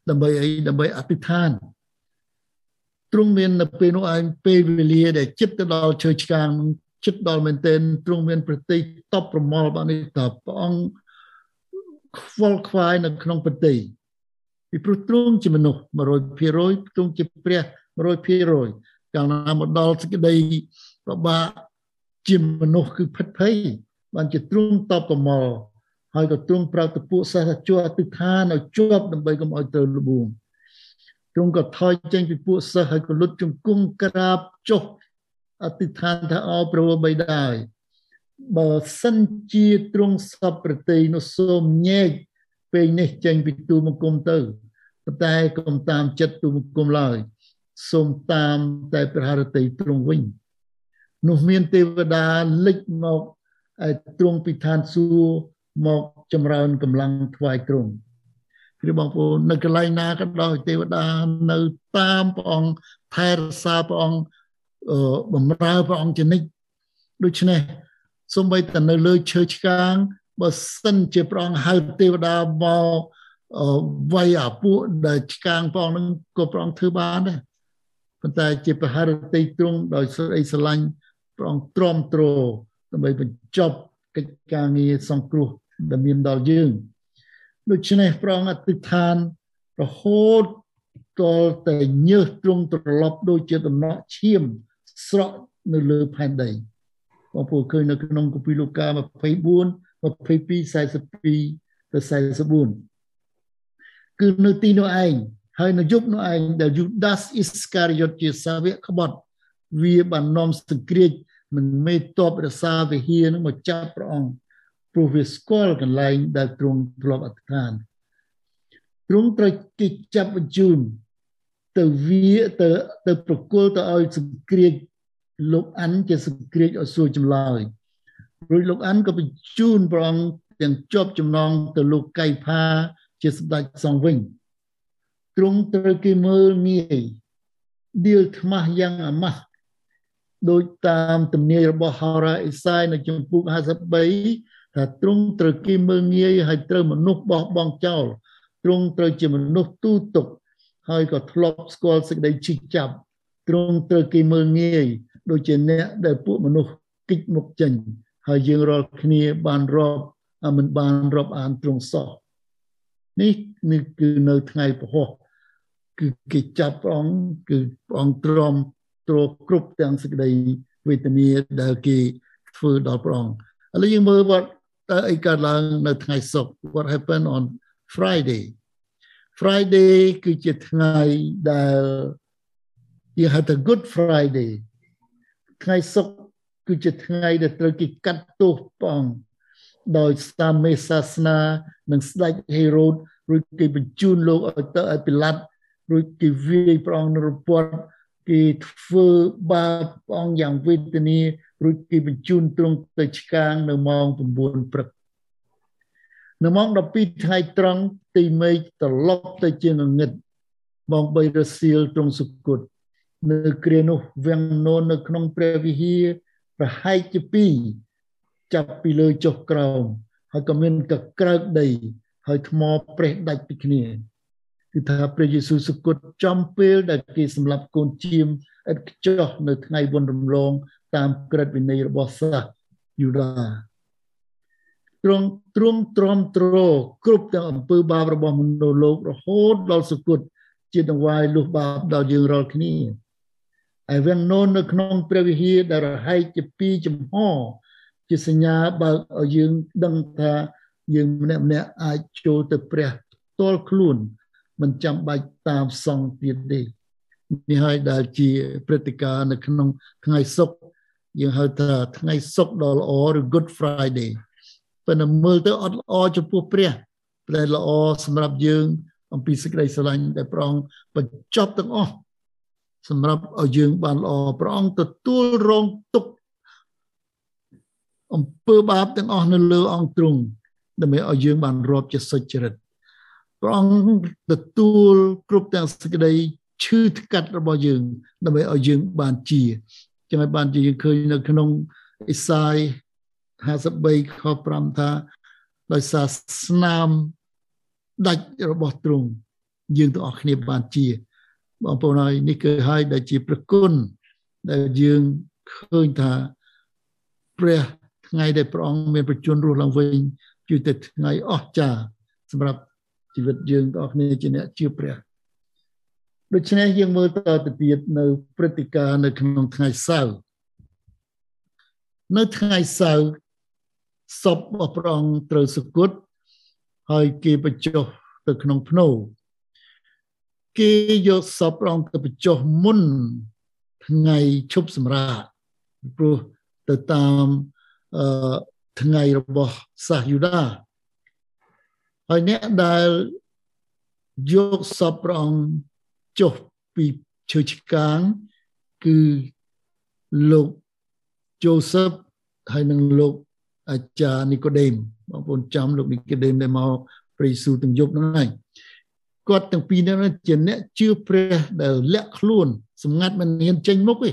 ដើម្បីអីដើម្បីអធិដ្ឋានទ្រង់មាននៅពេលនោះឯងពេលវេលាដែលចិត្តទៅដល់ឈើឆ្កាងចិត្តដល់មែនទែនទ្រង់មានប្រតិតបប្រមល់បាននេះតព្រះអង្គ ខ្វល់ខ្វាយនៅក្នុងប្រតិពីព្រោះទ្រង់ជាមនុស្ស100%ទ្រង់ជាព្រះ100%កាលណាមកដល់សេចក្តីប្របាកជាមនុស្សគឺភិតភ័យបានជាទ្រង់តបប្រមល់ហើយក៏ទ្រង់ប្រាប់ទៅពួកសិស្សថាជួអធិដ្ឋានឲ្យជាប់ដើម្បីកុំឲ្យត្រូវលបួងទ្រង់ក៏ថយចេញពីពួកសិស្សហើយក៏លុតជង្គង់ក្រាបចុះអធិដ្ឋានថាអោព្រះបិតា បើសិនជាទ្រង់សពប្រតិនោះសូមញែកពេលនេះចេញពីទូបង្គំទៅប៉ុន្តែកុំតាមចិត្តទូបង្គំឡើយសូមតាមតែព្រះハរតីទ្រង់វិញនោះមានទេវតាលេចមកឲ្យទ្រង់ពីឋានសួគ៌មកចម្រើនកម្លាំងថ្វាយទ្រង់គឺបងប្អូននៅកន្លែងណាក៏ដោយទេវតានៅតាមព្រះអង្គថែរក្សាព្រះអង្គបំរើព្រះអង្គជានិច្ចដូច្នេះ សូម្បីតែនៅលើឈើឆ្កាងបើសិនជាព្រះអង្គហៅទេវតាមកវាយអាពួកដែលឆ្កាងព្រះអង្គនឹងក៏ព្រះអង្គធ្វើបានដែរប៉ុន្តែជាប្រហារតីទ្រង់ដោយសេចក្តីស្រឡាញ់ព្រះអង្គទ្រាំទ្រដើម្បីបញ្ចប់កិច្ចការងារសង្គ្រោះដែលមានដល់យើងដូច្នេះព្រះអង្គអធិដ្ឋានរហូតតលតែញើសទ្រង់ត្រឡប់ដូចជាដំណក់ឈាមស្រក់នៅលើផែនដី បងប្អូនឃើញនៅក្នុងគម្ពីរលូកា24 22 42ទៅ44គឺនៅទីនោះឯងហើយនៅយប់នោះឯងដែលយូដាសអ៊ីស្ការីយ៉ូតជាសាវកក្បត់វាបាននាំសង្គ្រាចមិនមេតបរសាវិហារនឹងមកចាប់ព្រះអង្គព្រោះវាស្គាល់កន្លែងដែលទ្រង់ធ្លាប់អធិដ្ឋានទ្រង់ត្រូវគេចាប់បញ្ជូនទៅវាទៅទៅប្រគល់ទៅឲ្យសង្គ្រាច លោកអានជាសង្គ្រាចឲ្យសួរចម្លើយរួចលោកអានក៏បញ្ជូនព្រះអង្គទាំងជាប់ចំណងទៅលោកកៃផាជាសម្ដេចសង្ឃវិញទ្រង់ត្រូវគេមើលងាយដៀលថ្មាស់យ៉ាងអាម៉ាស់ដោយតាមទំនាយរបស់ហោរាអេសាយនៅចំពុក53ថាទ្រង់ត្រូវគេមើលងាយហើយត្រូវមនុស្សបោះបង់ចោលទ្រង់ត្រូវជាមនុស្សទូទុកហើយក៏ធ្លាប់ស្គាល់សេចក្តីឈឺចាប់ទ្រង់ត្រូវគេមើលងាយ ដូចជាអ្នកដែលពួកមនុស្សគិចមុខចេញហើយយើងរាល់គ្នាបានរាប់មិនបានរាប់អានទ្រង់សោះនេះនេះគឺនៅថ្ងៃពហុគឺគេចាប់ព្រះអង្គគឺព្រះអង្គទ្រាំទ្រគ្រប់ទាំងសេចក្តីវេទនាដែលគេធ្វើដល់ព្រះអង្គឥឡូវយើងមើលវត្តតើអីកើតឡើងនៅថ្ងៃសុក្រ what happened on Friday Friday គឺជាថ្ងៃដែលយើងហៅថា Good Friday ថ្ងៃសុក្រគឺជាថ្ងៃដែលត្រូវគេកាត់ទោសព្រះអង្គដោយសាមេសាសនានិងស្ដេចហេរ៉ូតរួចគេបញ្ជូនលោកឲ្យទៅឲ្យពីឡាត់រួចគេវាយព្រះអង្គនៅរពត់គេធ្វើបាបព្រះអង្គយ៉ាងវេទនារួចគេបញ្ជូនទ្រង់ទៅឆ្កាងនៅម៉ោង9ព្រឹកនៅម៉ោង12ថ្ងៃត្រង់ទីមេឃត្រឡប់ទៅជាងងឹតម៉ោង3រសៀលទ្រង់សុគត នៅគ្រានោះវាំងនោននៅក្នុងព្រះវិហារប្រហែលជា2ចាប់ពីលើចុះក្រោមហើយក៏មានកក្រើកដី ហើយថ្មប្រេះដាច់ពីគ្នាគឺថាព្រះយេស៊ូវសុគតចំពេលដែលគេសម្លាប់កូនជៀមឥតខ្ចោះនៅថ្ងៃបុណ្យរំលង តាមក្រឹតវិន័យរបស់សាសយូដាទ្រង់ទ្រង់ទ្រាំទ្រគ្រប់ទាំងអំពើបាបរបស់មនុស្សលោករហូតដល់សុគតជាដង្វាយលុះបាបដល់យើងរាល់គ្នា ហើយវាំងនោននៅក្នុងព្រះវិហារដែលរហែកជាពីរចំហជាសញ្ញាបើកឲ្យយើងដឹងថាយើងម្នាក់ម្នាក់អាចចូលទៅព្រះផ្ទាល់ខ្លួនមិនចាំបាច់តាមសង្ឃទៀតទេនេះហើយដែលជាព្រឹត្តិការណ៍នៅក្នុងថ្ងៃសុក្រយើងហៅថាថ្ងៃសុក្រដ៏ល្អឬ Good Friday ប៉ុន្តែមើលទៅអត់ល្អចំពោះព្រះតែល្អសម្រាប់យើងអំពីសេចក្តីស្រឡាញ់ដែលព្រះអង្គបញ្ចប់ទាំងអស់ សម្រាប់ឲ្យយើងបានល្អព្រះអង្គទទួលរងទុក្ខអំពើបាបទាំងអស់នៅលើអង្គទ្រង់ដើម្បីឲ្យយើងបានរាប់ជាសុចរិតព្រះអង្គទទួលគ្រប់ទាំងសេចក្តីឈឺថ្កាត់របស់យើងដើម្បីឲ្យយើងបានជាចឹងហើយបានជាយើងឃើញនៅក្នុងអេសាយ53ខ5ថាដោយសារស្នាមដាច់របស់ទ្រង់យើងទាំងអស់គ្នាបានជា បងប្អូនហើយនេះគឺហើយដែលជាប្រគុណដែលយើងឃើញថាព្រះថ្ងៃដែលព្រះអង្គមានប្រជញ្ញរស់ឡើងវិញគឺតែថ្ងៃអស្ចារ្យសម្រាប់ជីវិតយើងទាំងអស់គ្នាជាអ្នកជឿព្រះដូច្នេះយើងមើលតទៅទៀតនៅព្រឹត្តិការណ៍នៅក្នុងថ្ងៃសៅរ៍នៅថ្ងៃសៅរ៍សពរបស់ព្រះអង្គត្រូវសគត់ហើយគេបញ្ចុះទៅក្នុងភ្នូ គេយកសពព្រះអង្គទៅបញ្ចុះមុនថ្ងៃឈប់សម្រាកព្រោះទៅតាមអឺថ្ងៃរបស់សាសយូដាហើយអ្នកដែលយកសពព្រះអង្គចុះពីឈើឆ្កាងគឺលោកជូសឹបហើយនឹងលោកអាចារ្យនីកូដេមបងប្អូនចាំលោកនីកូដេមដែលមកព្រះយេស៊ូវទាំងយប់ហ្នឹងហើយ គាត់ទាំងពីរនេះជាអ្នកជឿព្រះដែលលាក់ខ្លួនសម្ងាត់មិនហ៊ានចេញមុខទេ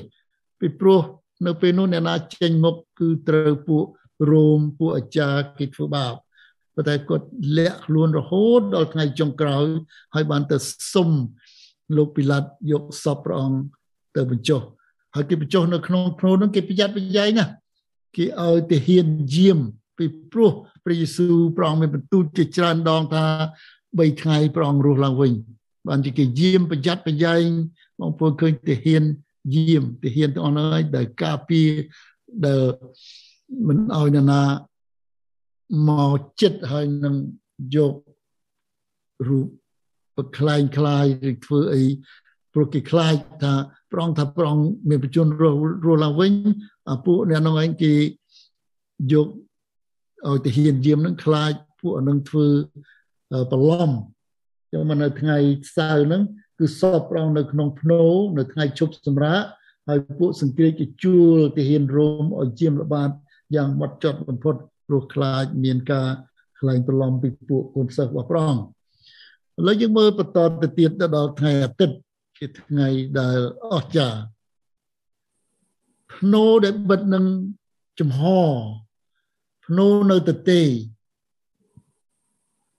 ពីព្រោះនៅពេលនោះអ្នកណាចេញមុខគឺត្រូវពួករោមពួកអាចារ្យគេធ្វើបាបប៉ុន្តែគាត់លាក់ខ្លួនរហូតដល់ថ្ងៃចុងក្រោយហើយបានទៅសុំលោកពីឡាត់យកសពព្រះអង្គទៅបញ្ចុះហើយគេបញ្ចុះនៅក្នុងភ្នូនោះគេប្រយ័ត្នប្រយែងណាគេឲ្យទៅហ៊ានយាមពីព្រោះព្រះយេស៊ូវព្រះអង្គមានបន្ទូលជាច្រើនដងថា 3ថ្ងៃព្រះអង្គរស់ឡើងវិញបានជាគេយាមប្រយ័ត្នប្រយែងបងប្អូនឃើញទាហានយាមទាហានទាំងអស់ហ្នឹងហើយដែលការពារដែលមិនឲ្យនរណាមកចិត្តហើយនឹងយករូបប្រខ្លែងខ្លាយឬធ្វើអីព្រោះគេខ្លាចថាប្រងថាប្រងមានបញ្ជនរស់រស់ឡើងវិញអាពួកអ្នកនោះឯងគេយកឲ្យទាហានយាមនឹងខ្លាចពួកអានឹងធ្វើ បន្លំចឹងមកនៅថ្ងៃសៅរ៍ហ្នឹងគឺសពប្រងនៅក្នុងភ្នោនៅថ្ងៃជប់សម្រាប់ហើយពួកសង្គ្រាចគេជួលទាហានរោមឲ្យជាមល្បាតយ៉ាងម៉ត់ចត់បំផុតព្រោះខ្លាចមានការខ្លែងប្រឡំពីពួកកូនសិស្សរបស់ប្រងឥឡូវយើងមើលបន្តទៅទៀតដល់ថ្ងៃអាទិត្យជាថ្ងៃដែលអស្ចារ្យភ្នោដែលបិទនឹងចំហភ្នោនៅទទេ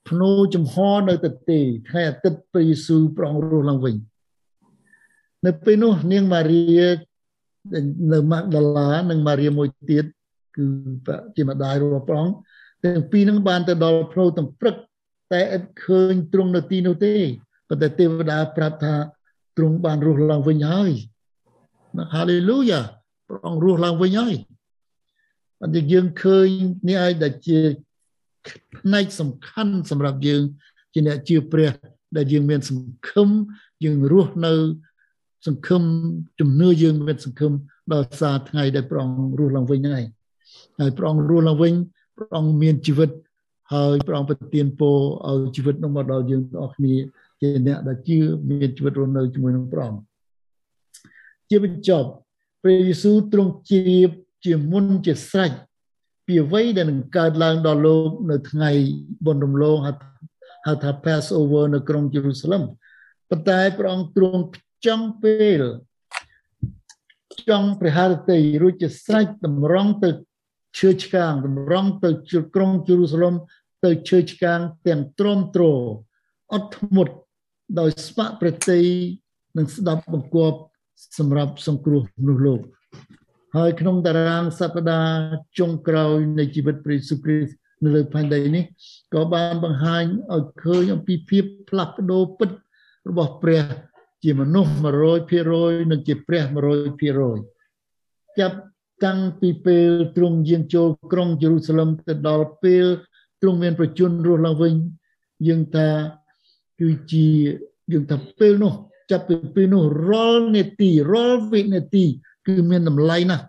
ភ្នោចំហនៅទទេថ្ងៃអាទិត្យព្រះយេស៊ូវប្រងរស់ឡើងវិញនៅពេលនោះនាងម៉ារីនៅម៉ាក់ដាឡានិងម៉ារីមួយទៀតគឺជាម្ដាយរបស់ព្រះអង្គទាំងពីរនឹងបានទៅដល់ភ្នូទាំងព្រឹកតែឥតឃើញទ្រង់នៅទីនោះទេប៉ុន្តែទេវតាប្រាប់ថាទ្រង់បានរស់ឡើងវិញហើយហាឡេលូយ៉ាព្រះអង្គរស់ឡើងវិញហើយអញ្ចឹងយើងឃើញនេះឲ្យដែលជា ផ្នែកសំខាន់សម្រាប់យើង ជាអ្នកជឿព្រះ ដែលយើងមានសង្ឃឹមយើងរស់នៅ សង្ឃឹមជំនឿយើងមានសង្ឃឹមដល់សារថ្ងៃដែលព្រះអង្គរស់ឡើងវិញហ្នឹងឯងហើយព្រះអង្គរស់ឡើងវិញព្រះអង្គមានជីវិតហើយព្រះអង្គប្រទានពរឲ្យជីវិតនោះមកដល់យើងទាំងអស់គ្នាជាអ្នកដែលជឿមានជីវិតរស់នៅជាមួយនឹងព្រះអង្គជាបញ្ចប់ព្រះយេស៊ូវទ្រង់ជ្រាបជាមុនជាស្រេច ពីអ្វីដែលនឹងកើតឡើងដល់លោកនៅថ្ងៃបុណ្យរំលងហៅថា Passover នៅក្រុងយេរូសាឡិមប៉ុន្តែព្រះអង្គទ្រង់ចង់ពេលចង់ព្រះハរតីរួចជាស្រេចតម្រង់ទៅឈើឆ្កាងតម្រង់ទៅក្រុងយេរូសាឡិមទៅឈើឆ្កាងទាំងទ្រាំទ្រអត់ធ្មត់ដោយស្ម័គ្រប្រតិនិងស្ដាប់បង្គាប់សម្រាប់សង្គ្រោះមនុស្សលោក ហើយក្នុងតារាងសប្តាហ៍ចុងក្រោយនៃជីវិតព្រះយេស៊ូវគ្រីស្ទនៅលើផែនដីនេះក៏បានបង្ហាញឲ្យឃើញអំពីភាពផ្លាស់ប្ដូរពិតរបស់ព្រះជាមនុស្ស100%និងជាព្រះ100%ចាប់តាំងពីពេលទ្រង់យាងចូលក្រុងយេរូសាឡិមទៅដល់ពេលទ្រង់មានប្រជញ្ញរស់ឡើងវិញយើងថាគឺជាយើងថាពេលនោះចាប់ពីពេលនោះរាល់នាទីរាល់វិនាទី គឺមានតម្លៃណាស់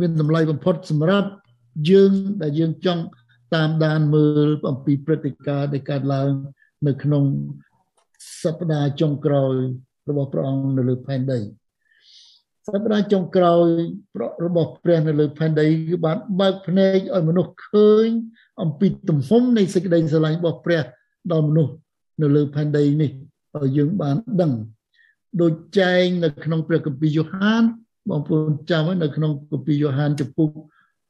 មានតម្លៃបំផុតសម្រាប់យើងដែលយើងចង់តាមដានមើលអំពីព្រឹត្តិការណ៍ដែលកើតឡើង នៅក្នុងសប្តាហ៍ចុងក្រោយរបស់ព្រះអង្គនៅលើផែនដីសប្តាហ៍ចុងក្រោយរបស់ព្រះនៅលើផែនដីគឺបានបើកភ្នែកឲ្យមនុស្សឃើញ អំពីទំហំនៃសេចក្តីស្រឡាញ់របស់ព្រះដល់មនុស្សនៅលើផែនដីនេះឲ្យយើងបានដឹងដូចចែងនៅក្នុងព្រះគម្ពីរយ៉ូហាន បងប្អូនចាំនៅក្នុងគម្ពីរយ៉ូហានចំពុក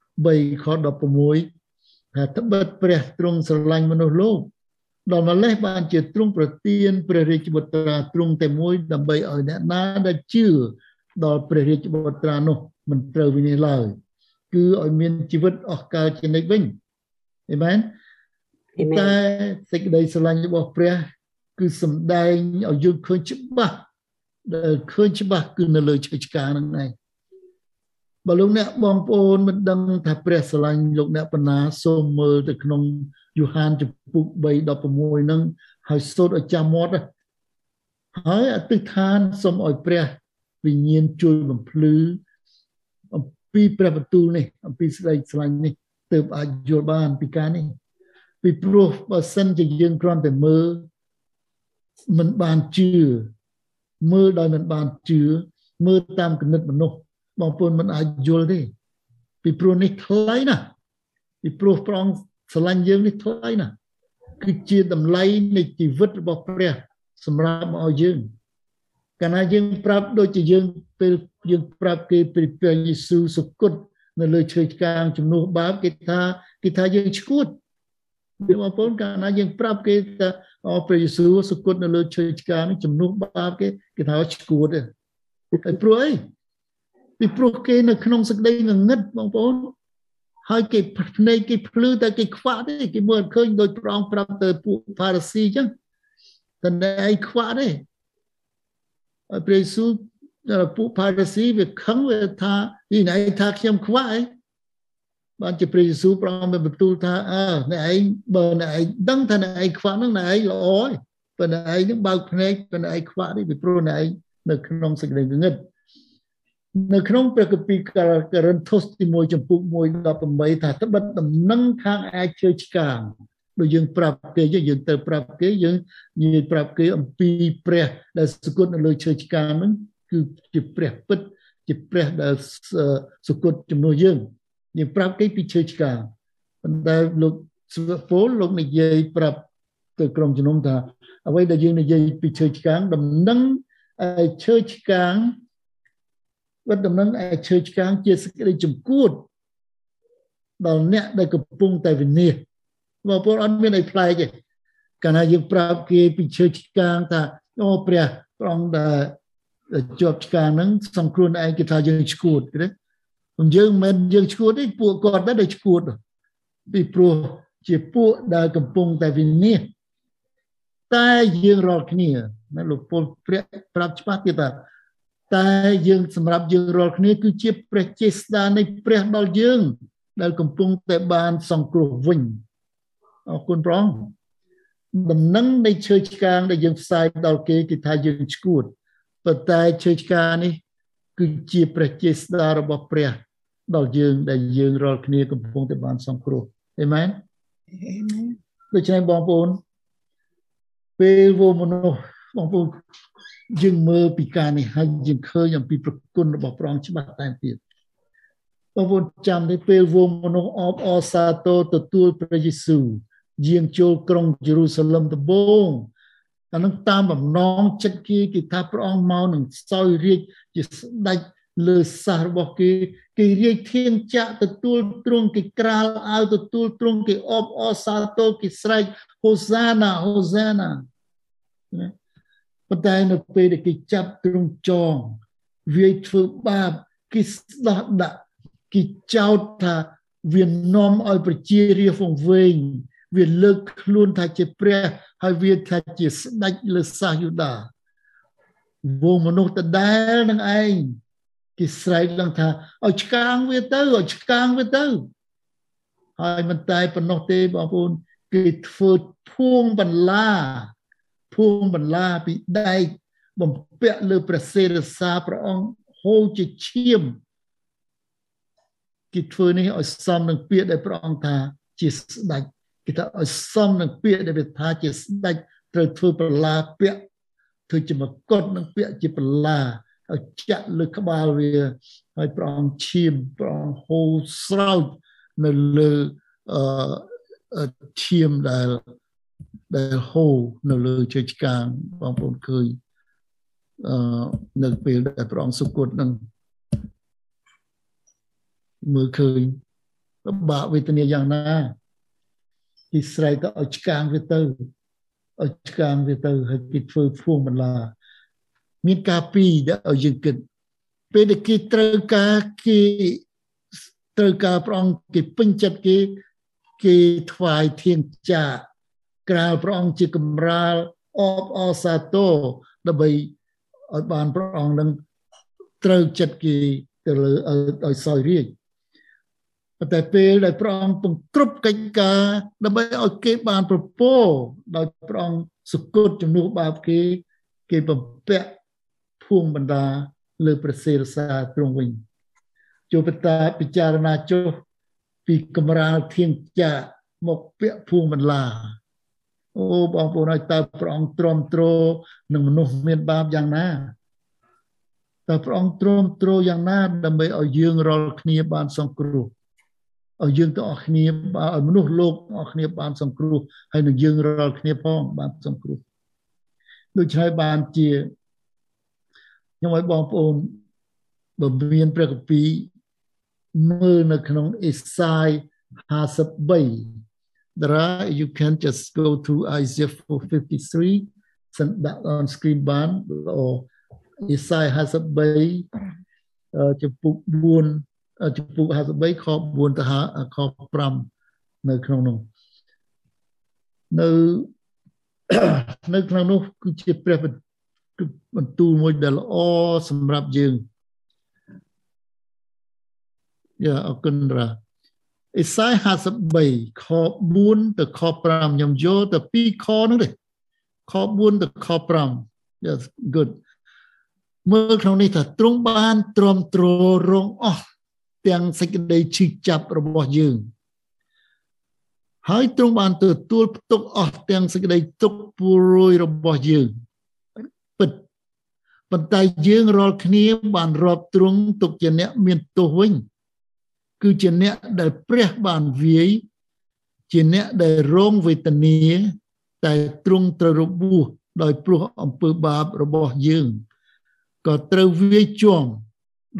3ខ16ថាត្បិតព្រះទ្រង់ស្រឡាញ់មនុស្សលោកដល់ម្លេះបានជាទ្រង់ប្រទានព្រះរាជបុត្រាទ្រង់តែមួយដើម្បីឲ្យអ្នកណាដែលជឿដល់ព្រះរាជបុត្រានោះមិនត្រូវវិនិច្ឆ័យឡើយគឺឲ្យមានជីវិតអស់កលជានិច្ចវិញអេមែនតែសេចក្តីស្រឡាញ់របស់ព្រះ គឺសំដែងឲ្យយើងឃើញច្បាស់ ដែលឃើញច្បាស់គឺនៅលើឈើឆ្កាងហ្នឹងឯងបើលោកអ្នកបងប្អូនមិនដឹងថាព្រះស្រឡាញ់លោកអ្នកបណ្ណាសូមមើលទៅក្នុងយូហានចំពុក3:16ហ្នឹងហើយសូត្រឲ្យចាំមាត់ហើយអតិថានសូមឲ្យព្រះវិញ្ញាណជួយបំភ្លឺអំពីព្រះបន្ទូលនេះអំពីស្ដីស្រឡាញ់នេះទើបអាចយល់បានពីការនេះពីព្រោះបើសិនជាយើងគ្រាន់តែមើលមិនបានជឿ មើលដោយមិនបានជឿមើលតាមគណិតមនុស្សបងប្អូនមិនអាចយល់ទេពីព្រោះនេះថ្លៃណាស់ពីព្រោះព្រះអង្គស្រឡាញ់យើងនេះថ្លៃណាស់គឺជាតម្លៃនៃជីវិតរបស់ព្រះ សម្រាប់ឲ្យយើងកាលណាយើងប្រាប់ដូចជាយើងពេលយើងប្រាប់គេពីព្រះយេស៊ូវសុគតនៅលើឈើឆ្កាងជំនួសបាបគេថាគេថាយើងឈួត បងប្អូនកាលណាយើងប្រាប់គេថាអព្រះយេស៊ូវសុគតនៅលើឈើឆ្កាងនេះជំនួសបាបគេគេថាឈួតទេហើយព្រោះអីពីព្រោះគេនៅក្នុងសេចក្តីងងឹតបងប្អូនហើយគេភ្នែកគេភ្លឺតែគេខ្វាក់ទេគេមើលឃើញដោយប្រងប្រាប់ទៅពួកផារ៉ាស៊ីអញ្ចឹងតែឯងខ្វាក់ទេហើយព្រះយេស៊ូវពួកផារ៉ាស៊ីវាខឹងវាថានេះណៃថាខ្ញុំខ្វាក់អី បានជាព្រះយេស៊ូវប្រងមានបន្ទូលថាអើអ្នកឯងបើអ្នកឯងដឹងថាអ្នកឯងខ្វាក់ហ្នឹងអ្នកឯងល្អហើយបើអ្នកឯងហ្នឹងបើកភ្នែកបើអ្នកឯងខ្វាក់នេះពីព្រោះអ្នកឯងនៅក្នុងសេចក្តីងងឹតនៅក្នុងព្រះគម្ពីរការិនថូសទី1ចំពុក1:18ថាត្បិតដំណឹងខាងអាចជើឆ្កាងដូចយើងប្រាប់គេយើងទៅប្រាប់គេយើងនិយាយប្រាប់គេអំពីព្រះដែលសគត់នៅលើឈើឆ្កាងហ្នឹងគឺជាព្រះពិតជាព្រះដែលសគត់ជំនួសយើង យើងប្រាប់គេពីឈើឆ្កាងប៉ុន្តែលោកស្វពលលោកនិយាយប្រាប់ទៅក្រុមជំនុំថាអ្វីដែលយើងនិយាយពីឈើឆ្កាងដំណឹងឈើឆ្កាងវត្តដំណឹងឯឈើឆ្កាងជាសេចក្តីចំគួតដល់អ្នកដែលកំពុងតែវិនិច្ឆ័យបងប្អូនអត់មានអីប្លែកទេកាលណាយើងប្រាប់គេពីឈើឆ្កាងថាអូព្រះព្រះអង្គដែលជាប់ឆ្កាងហ្នឹងសំខ្លួនឯងគេថាយើងឈួតទេ យើងមិនមែនយើងឈួតទេពួកគាត់ដែរដែលឈួតពីព្រោះជាពួកដែលកំពុងតែវិនិច្ឆ័យតែយើងរាល់គ្នាណាលោកពលព្រះប្រាប់ច្បាស់ទៀតថាតែយើងសម្រាប់យើងរាល់គ្នាគឺជាព្រះចេស្តានៃព្រះដល់យើង ដែលកំពុងតែបានសង្គ្រោះវិញអរគុណព្រះអង្គដំណឹងនៃឈើឆ្កាងដែលយើងផ្សាយដល់គេគេថាយើងឈួតប៉ុន្តែឈើឆ្កាងនេះគឺជាព្រះចេស្តារបស់ព្រះ ដល់យើងដែលយើងរាល់គ្នាកំពុងតែបានសង្គ្រោះអេមែនដូច្នេះបងប្អូនពេលវមនុស្សបងប្អូនយើងមើលពីការនេះហើយយើងឃើញអំពីប្រគុណរបស់ព្រះអង្គច្បាស់តែទៀតបងប្អូនចាំទេពេលវងមនុស្សអបអសាទរទទួលព្រះយេស៊ូវយាងចូលក្រុងយេរូសាឡឹមដំបូងអានឹងតាមបំណងចិត្តគេគេថាព្រះអង្គមកនឹងសោយរាជជាស្ដេច លើសាសរបស់គេគេរាជធានចាក់ទទួលទ្រង់គេក្រាលអើទទួលទ្រង់គេអបអសាទរគេស្រែកហូសាណាហូសាណាណាប៉ុន្តែនៅពេលដែលគេចាប់ទ្រង់ចងវាយធ្វើបាបគេស្ដោះដាក់គេចោទថាវានាំឲ្យប្រជារាស្ត្រវង្វេងវាលើកខ្លួនថាជាព្រះហើយវាថាជាស្ដេចលើសាសយូដាវងមនុស្សដដែលនឹងឯង គេស្រែកឡើងថាឲ្យឆ្កាងវាទៅឲ្យឆ្កាងវាទៅហើយមិនតែប៉ុណ្ណោះទេបងប្អូនគេធ្វើភួងបន្លាភួងបន្លាពីដែកបំពាក់លើព្រះសេរសាព្រះអង្គហូរជាឈាមគេធ្វើនេះឲ្យសមនឹងពាក្យដែលព្រះអង្គថាជាស្ដេចគេថាឲ្យសមនឹងពាក្យដែលវាថាជាស្ដេចត្រូវធ្វើប្រឡាពាក្យធ្វើជាមកុដនឹងពាក្យជាប្រឡា ឲ្យចាក់លើក្បាលវាហើយព្រះអង្គឈាមព្រះអង្គហូរស្រោចនៅលើអឺឈាមដែលដែលហូរនៅលើជើឆ្កាងបងប្អូនឃើញអឺនៅពេលដែលព្រះអង្គសុគតនឹងមើលឃើញលំបាកវេទនាយ៉ាងណាគេស្រែកទៅឲ្យឆ្កាងវាទៅឲ្យឆ្កាងវាទៅហើយគេធ្វើភួងបន្លា មានការពីរដែលឲ្យយើងគិតពេលដែលគេត្រូវការគេត្រូវការព្រះអង្គគេពេញចិត្តគេគេថ្វាយធានចាក្រាលព្រះអង្គជាកម្រាលអបអសាទរដើម្បីឲ្យបានព្រះអង្គនឹងត្រូវចិត្តគេទៅលើឲ្យសោយរាជតែពេលដែលព្រះអង្គពង្គ្រប់កិច្ចការដើម្បីឲ្យគេបានប្រពោដោយព្រះអង្គសុគតជំនួសបាបគេគេបំពាក់ ភួងបណ្ដាលើព្រះសិរសាទ្រង់វិញជួបតាពិចារណាចុះពីកំរាលធៀងចាមកពាក់ភួងបន្លាអូបងប្អូនឲ្យតើព្រះអង្គទ្រាំទ្រនឹងមនុស្សមានបាបយ៉ាងណាតើព្រះអង្គទ្រាំទ្រយ៉ាងណាដើម្បីឲ្យយើងរាល់គ្នាបានសង្គ្រោះឲ្យយើងទាំងអស់គ្នាឲ្យមនុស្សលោកទាំងអស់គ្នាបានសង្គ្រោះហើយនឹងយើងរាល់គ្នាផងបានសង្គ្រោះដូច្នេះបានជា ខ្ញុំឲ្យបងប្អូនបើមានព្រះគម្ពីរមើលនៅក្នុងអេសាយ53 there are you can just go to Isaiah 453 send that on screen បាន or អេសាយ53ចំពុក4ចំពុក53ខ4ទៅខ5នៅក្នុងនោះនៅនៅក្នុងនោះគឺជាព្រះបន្ទូលមួយដែលល្អសម្រាប់យើងយ៉ាអរគុណរាអេសាយ53ខ4ទៅខ5ខ្ញុំយកទៅ2ខហ្នឹងទេខ4ទៅខ5 yes good មើលក្នុងនេះថាទ្រង់បានទ្រាំទ្ររងអស់ទាំងសេចក្តីឈឺចាប់របស់យើងហើយទ្រង់បានទទួលផ្ទុកអស់ទាំងសេចក្តីទុក្ខព្រួយរបស់យើងពិត ប៉ុន្តែយើងរាល់គ្នាបានរាប់ទ្រង់ទុកជាអ្នកមានទោសវិញគឺជាអ្នកដែលព្រះបានវាយជាអ្នកដែលរងវេទនាតែទ្រង់ត្រូវរបួសដោយព្រោះអំពើបាបរបស់យើងក៏ត្រូវវាយជាំ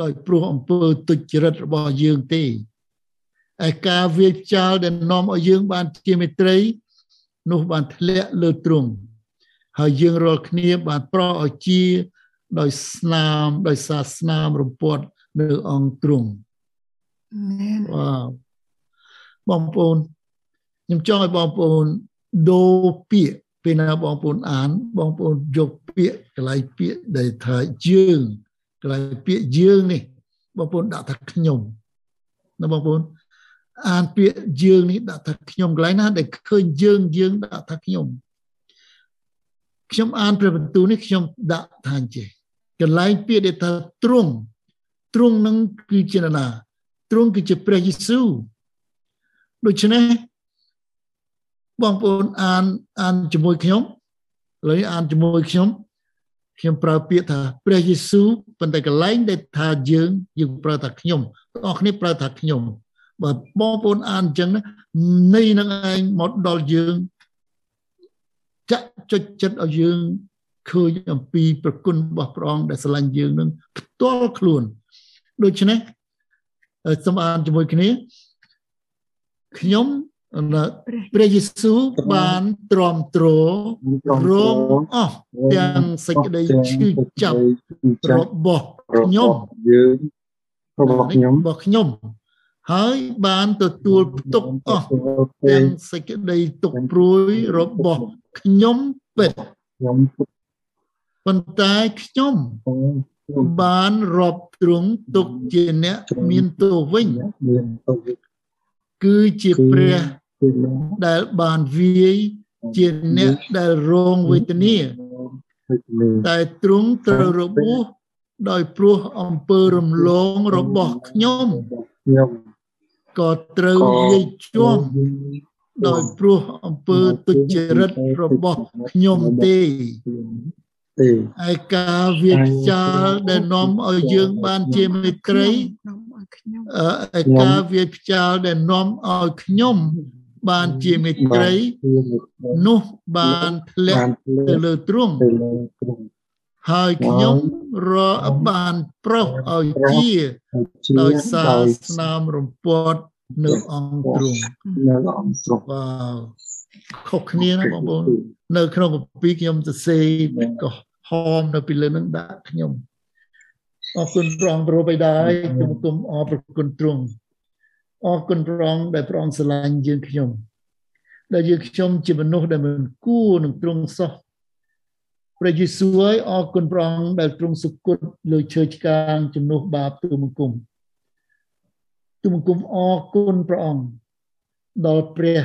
ដោយព្រោះអំពើទុច្ចរិតរបស់យើងទេឯការវាយផ្ចាលដែលនាំឲ្យយើងបានជាមេត្រី នោះបានធ្លាក់លើទ្រង់ហើយយើងរាល់គ្នាបានប្រោសឲ្យជា ដោយស្នាមដោយសារស្នាមរំពាត់នៅអង្គទ្រង់មែនវ៉ាវបងប្អូនខ្ញុំចង់ឲ្យបងប្អូនដូរពាក្យពេលណាបងប្អូនអាន បងប្អូនយកពាក្យកន្លែងពាក្យដែលថាយើងកន្លែងពាក្យយើងនេះ បងប្អូនដាក់ថាខ្ញុំណាបងប្អូនអានពាក្យយើងនេះដាក់ថាខ្ញុំកន្លែងណាដែលឃើញយើងយើងដាក់ថាខ្ញុំខ្ញុំអានព្រះបន្ទូលនេះខ្ញុំដាក់ថាអញ្ចេះ កន្លែងពាក្យដែលថាទ្រង់ទ្រង់នឹងគឺជាណាទ្រង់គឺជាព្រះយេស៊ូវដូច្នេះបងប្អូនអានអានជាមួយខ្ញុំឥឡូវអានជាមួយខ្ញុំខ្ញុំប្រើពាក្យថាព្រះយេស៊ូវប៉ុន្តែកន្លែងដែលថាយើងយើងប្រើថាខ្ញុំបងប្អូនគ្នាប្រើថាខ្ញុំបើបងប្អូនអានអញ្ចឹងនៃនឹងឯងមកដល់យើងចាក់ចុចចិត្តឲ្យយើង ឃើញអំពីប្រគុណរបស់ព្រះអង្គដែលស្រឡាញ់យើងនឹងផ្ទាល់ខ្លួនដូច្នេះសូមអានជាមួយគ្នាខ្ញុំព្រះយេស៊ូវបានទ្រាំទ្ររងអស់ទាំងសេចក្តីឈឺចាប់របស់ខ្ញុំយើងរបស់ខ្ញុំរបស់ខ្ញុំហើយបានទទួលផ្ទុកអស់ទាំងសេចក្តីទុកព្រួយរបស់ខ្ញុំពិតខ្ញុំ ប៉ុន្តែខ្ញុំបានរាប់ទ្រង់ទុកជាអ្នកមានទោសវិញគឺជាព្រះដែលបានវាយជាអ្នកដែលរងវេទនាតែទ្រង់ត្រូវរបួសដោយព្រោះអំពើរំលងរបស់ខ្ញុំខ្ញុំក៏ត្រូវវាយជាប់ដោយព្រោះអំពើទុច្ចរិតរបស់ខ្ញុំទេ ទេឯការវាខ្ចាលដែលនាំឲ្យយើងបានជាមេត្រីឯការវាខ្ចាលដែលនាំឲ្យខ្ញុំបានជាមេត្រីនោះបានធ្លាក់ទៅលើទ្រង់ហើយខ្ញុំរបានប្រុសឲ្យជាដោយសារស្នាមរំពាត់នៅអង្គទ្រង់នៅអង្គទ្រង់បាទខុសគ្នាណាបងប្អូននៅក្នុងកពីខ្ញុំសរសេរក៏ ហមនៅពីលើនឹងដាក់ខ្ញុំអរគុណព្រះអង្គប្រោបិតាអើយគុំគុំអរប្រគុណទ្រង់អរគុណព្រះអង្គដែលព្រះអង្គស្រឡាញ់យើងខ្ញុំដែលយើងខ្ញុំជាមនុស្សដែលមិនគួរនឹងទ្រង់សោះព្រះយេស៊ូវហើយអរគុណព្រះអង្គដែលទ្រង់សុគតលើឈើឆ្កាងជំនួសបាបទូលបង្គំទូលបង្គំអរគុណព្រះអង្គដល់ព្រះ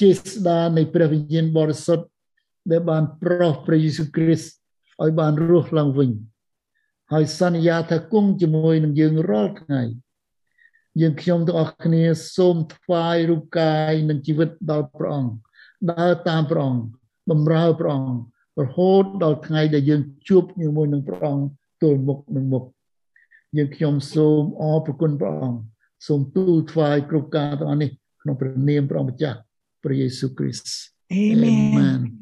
ជាស្ដានៃព្រះវិញ្ញាណបរិសុទ្ធដែលបានប្រោសព្រះយេស៊ូវគ្រីស្ទ ឲ្យបានរស់ឡើងវិញហើយសន្យាថាគង់ជាមួយនឹងយើងរាល់ថ្ងៃយើងខ្ញុំទាំងអស់គ្នាសូមថ្វាយរូបកាយនិងជីវិតដល់ព្រះអង្គដើរតាមព្រះអង្គបម្រើព្រះអង្គរហូតដល់ថ្ងៃដែលយើងជួបជាមួយនឹងព្រះអង្គទល់មុខនឹងមុខយើងខ្ញុំសូមអរព្រគុណព្រះអង្គសូមទូលថ្វាយគ្រប់ការទាំងអស់នេះក្នុងព្រះនាមព្រះអង្គម្ចាស់ព្រះយេស៊ូវគ្រីស្ទ Amen. Amen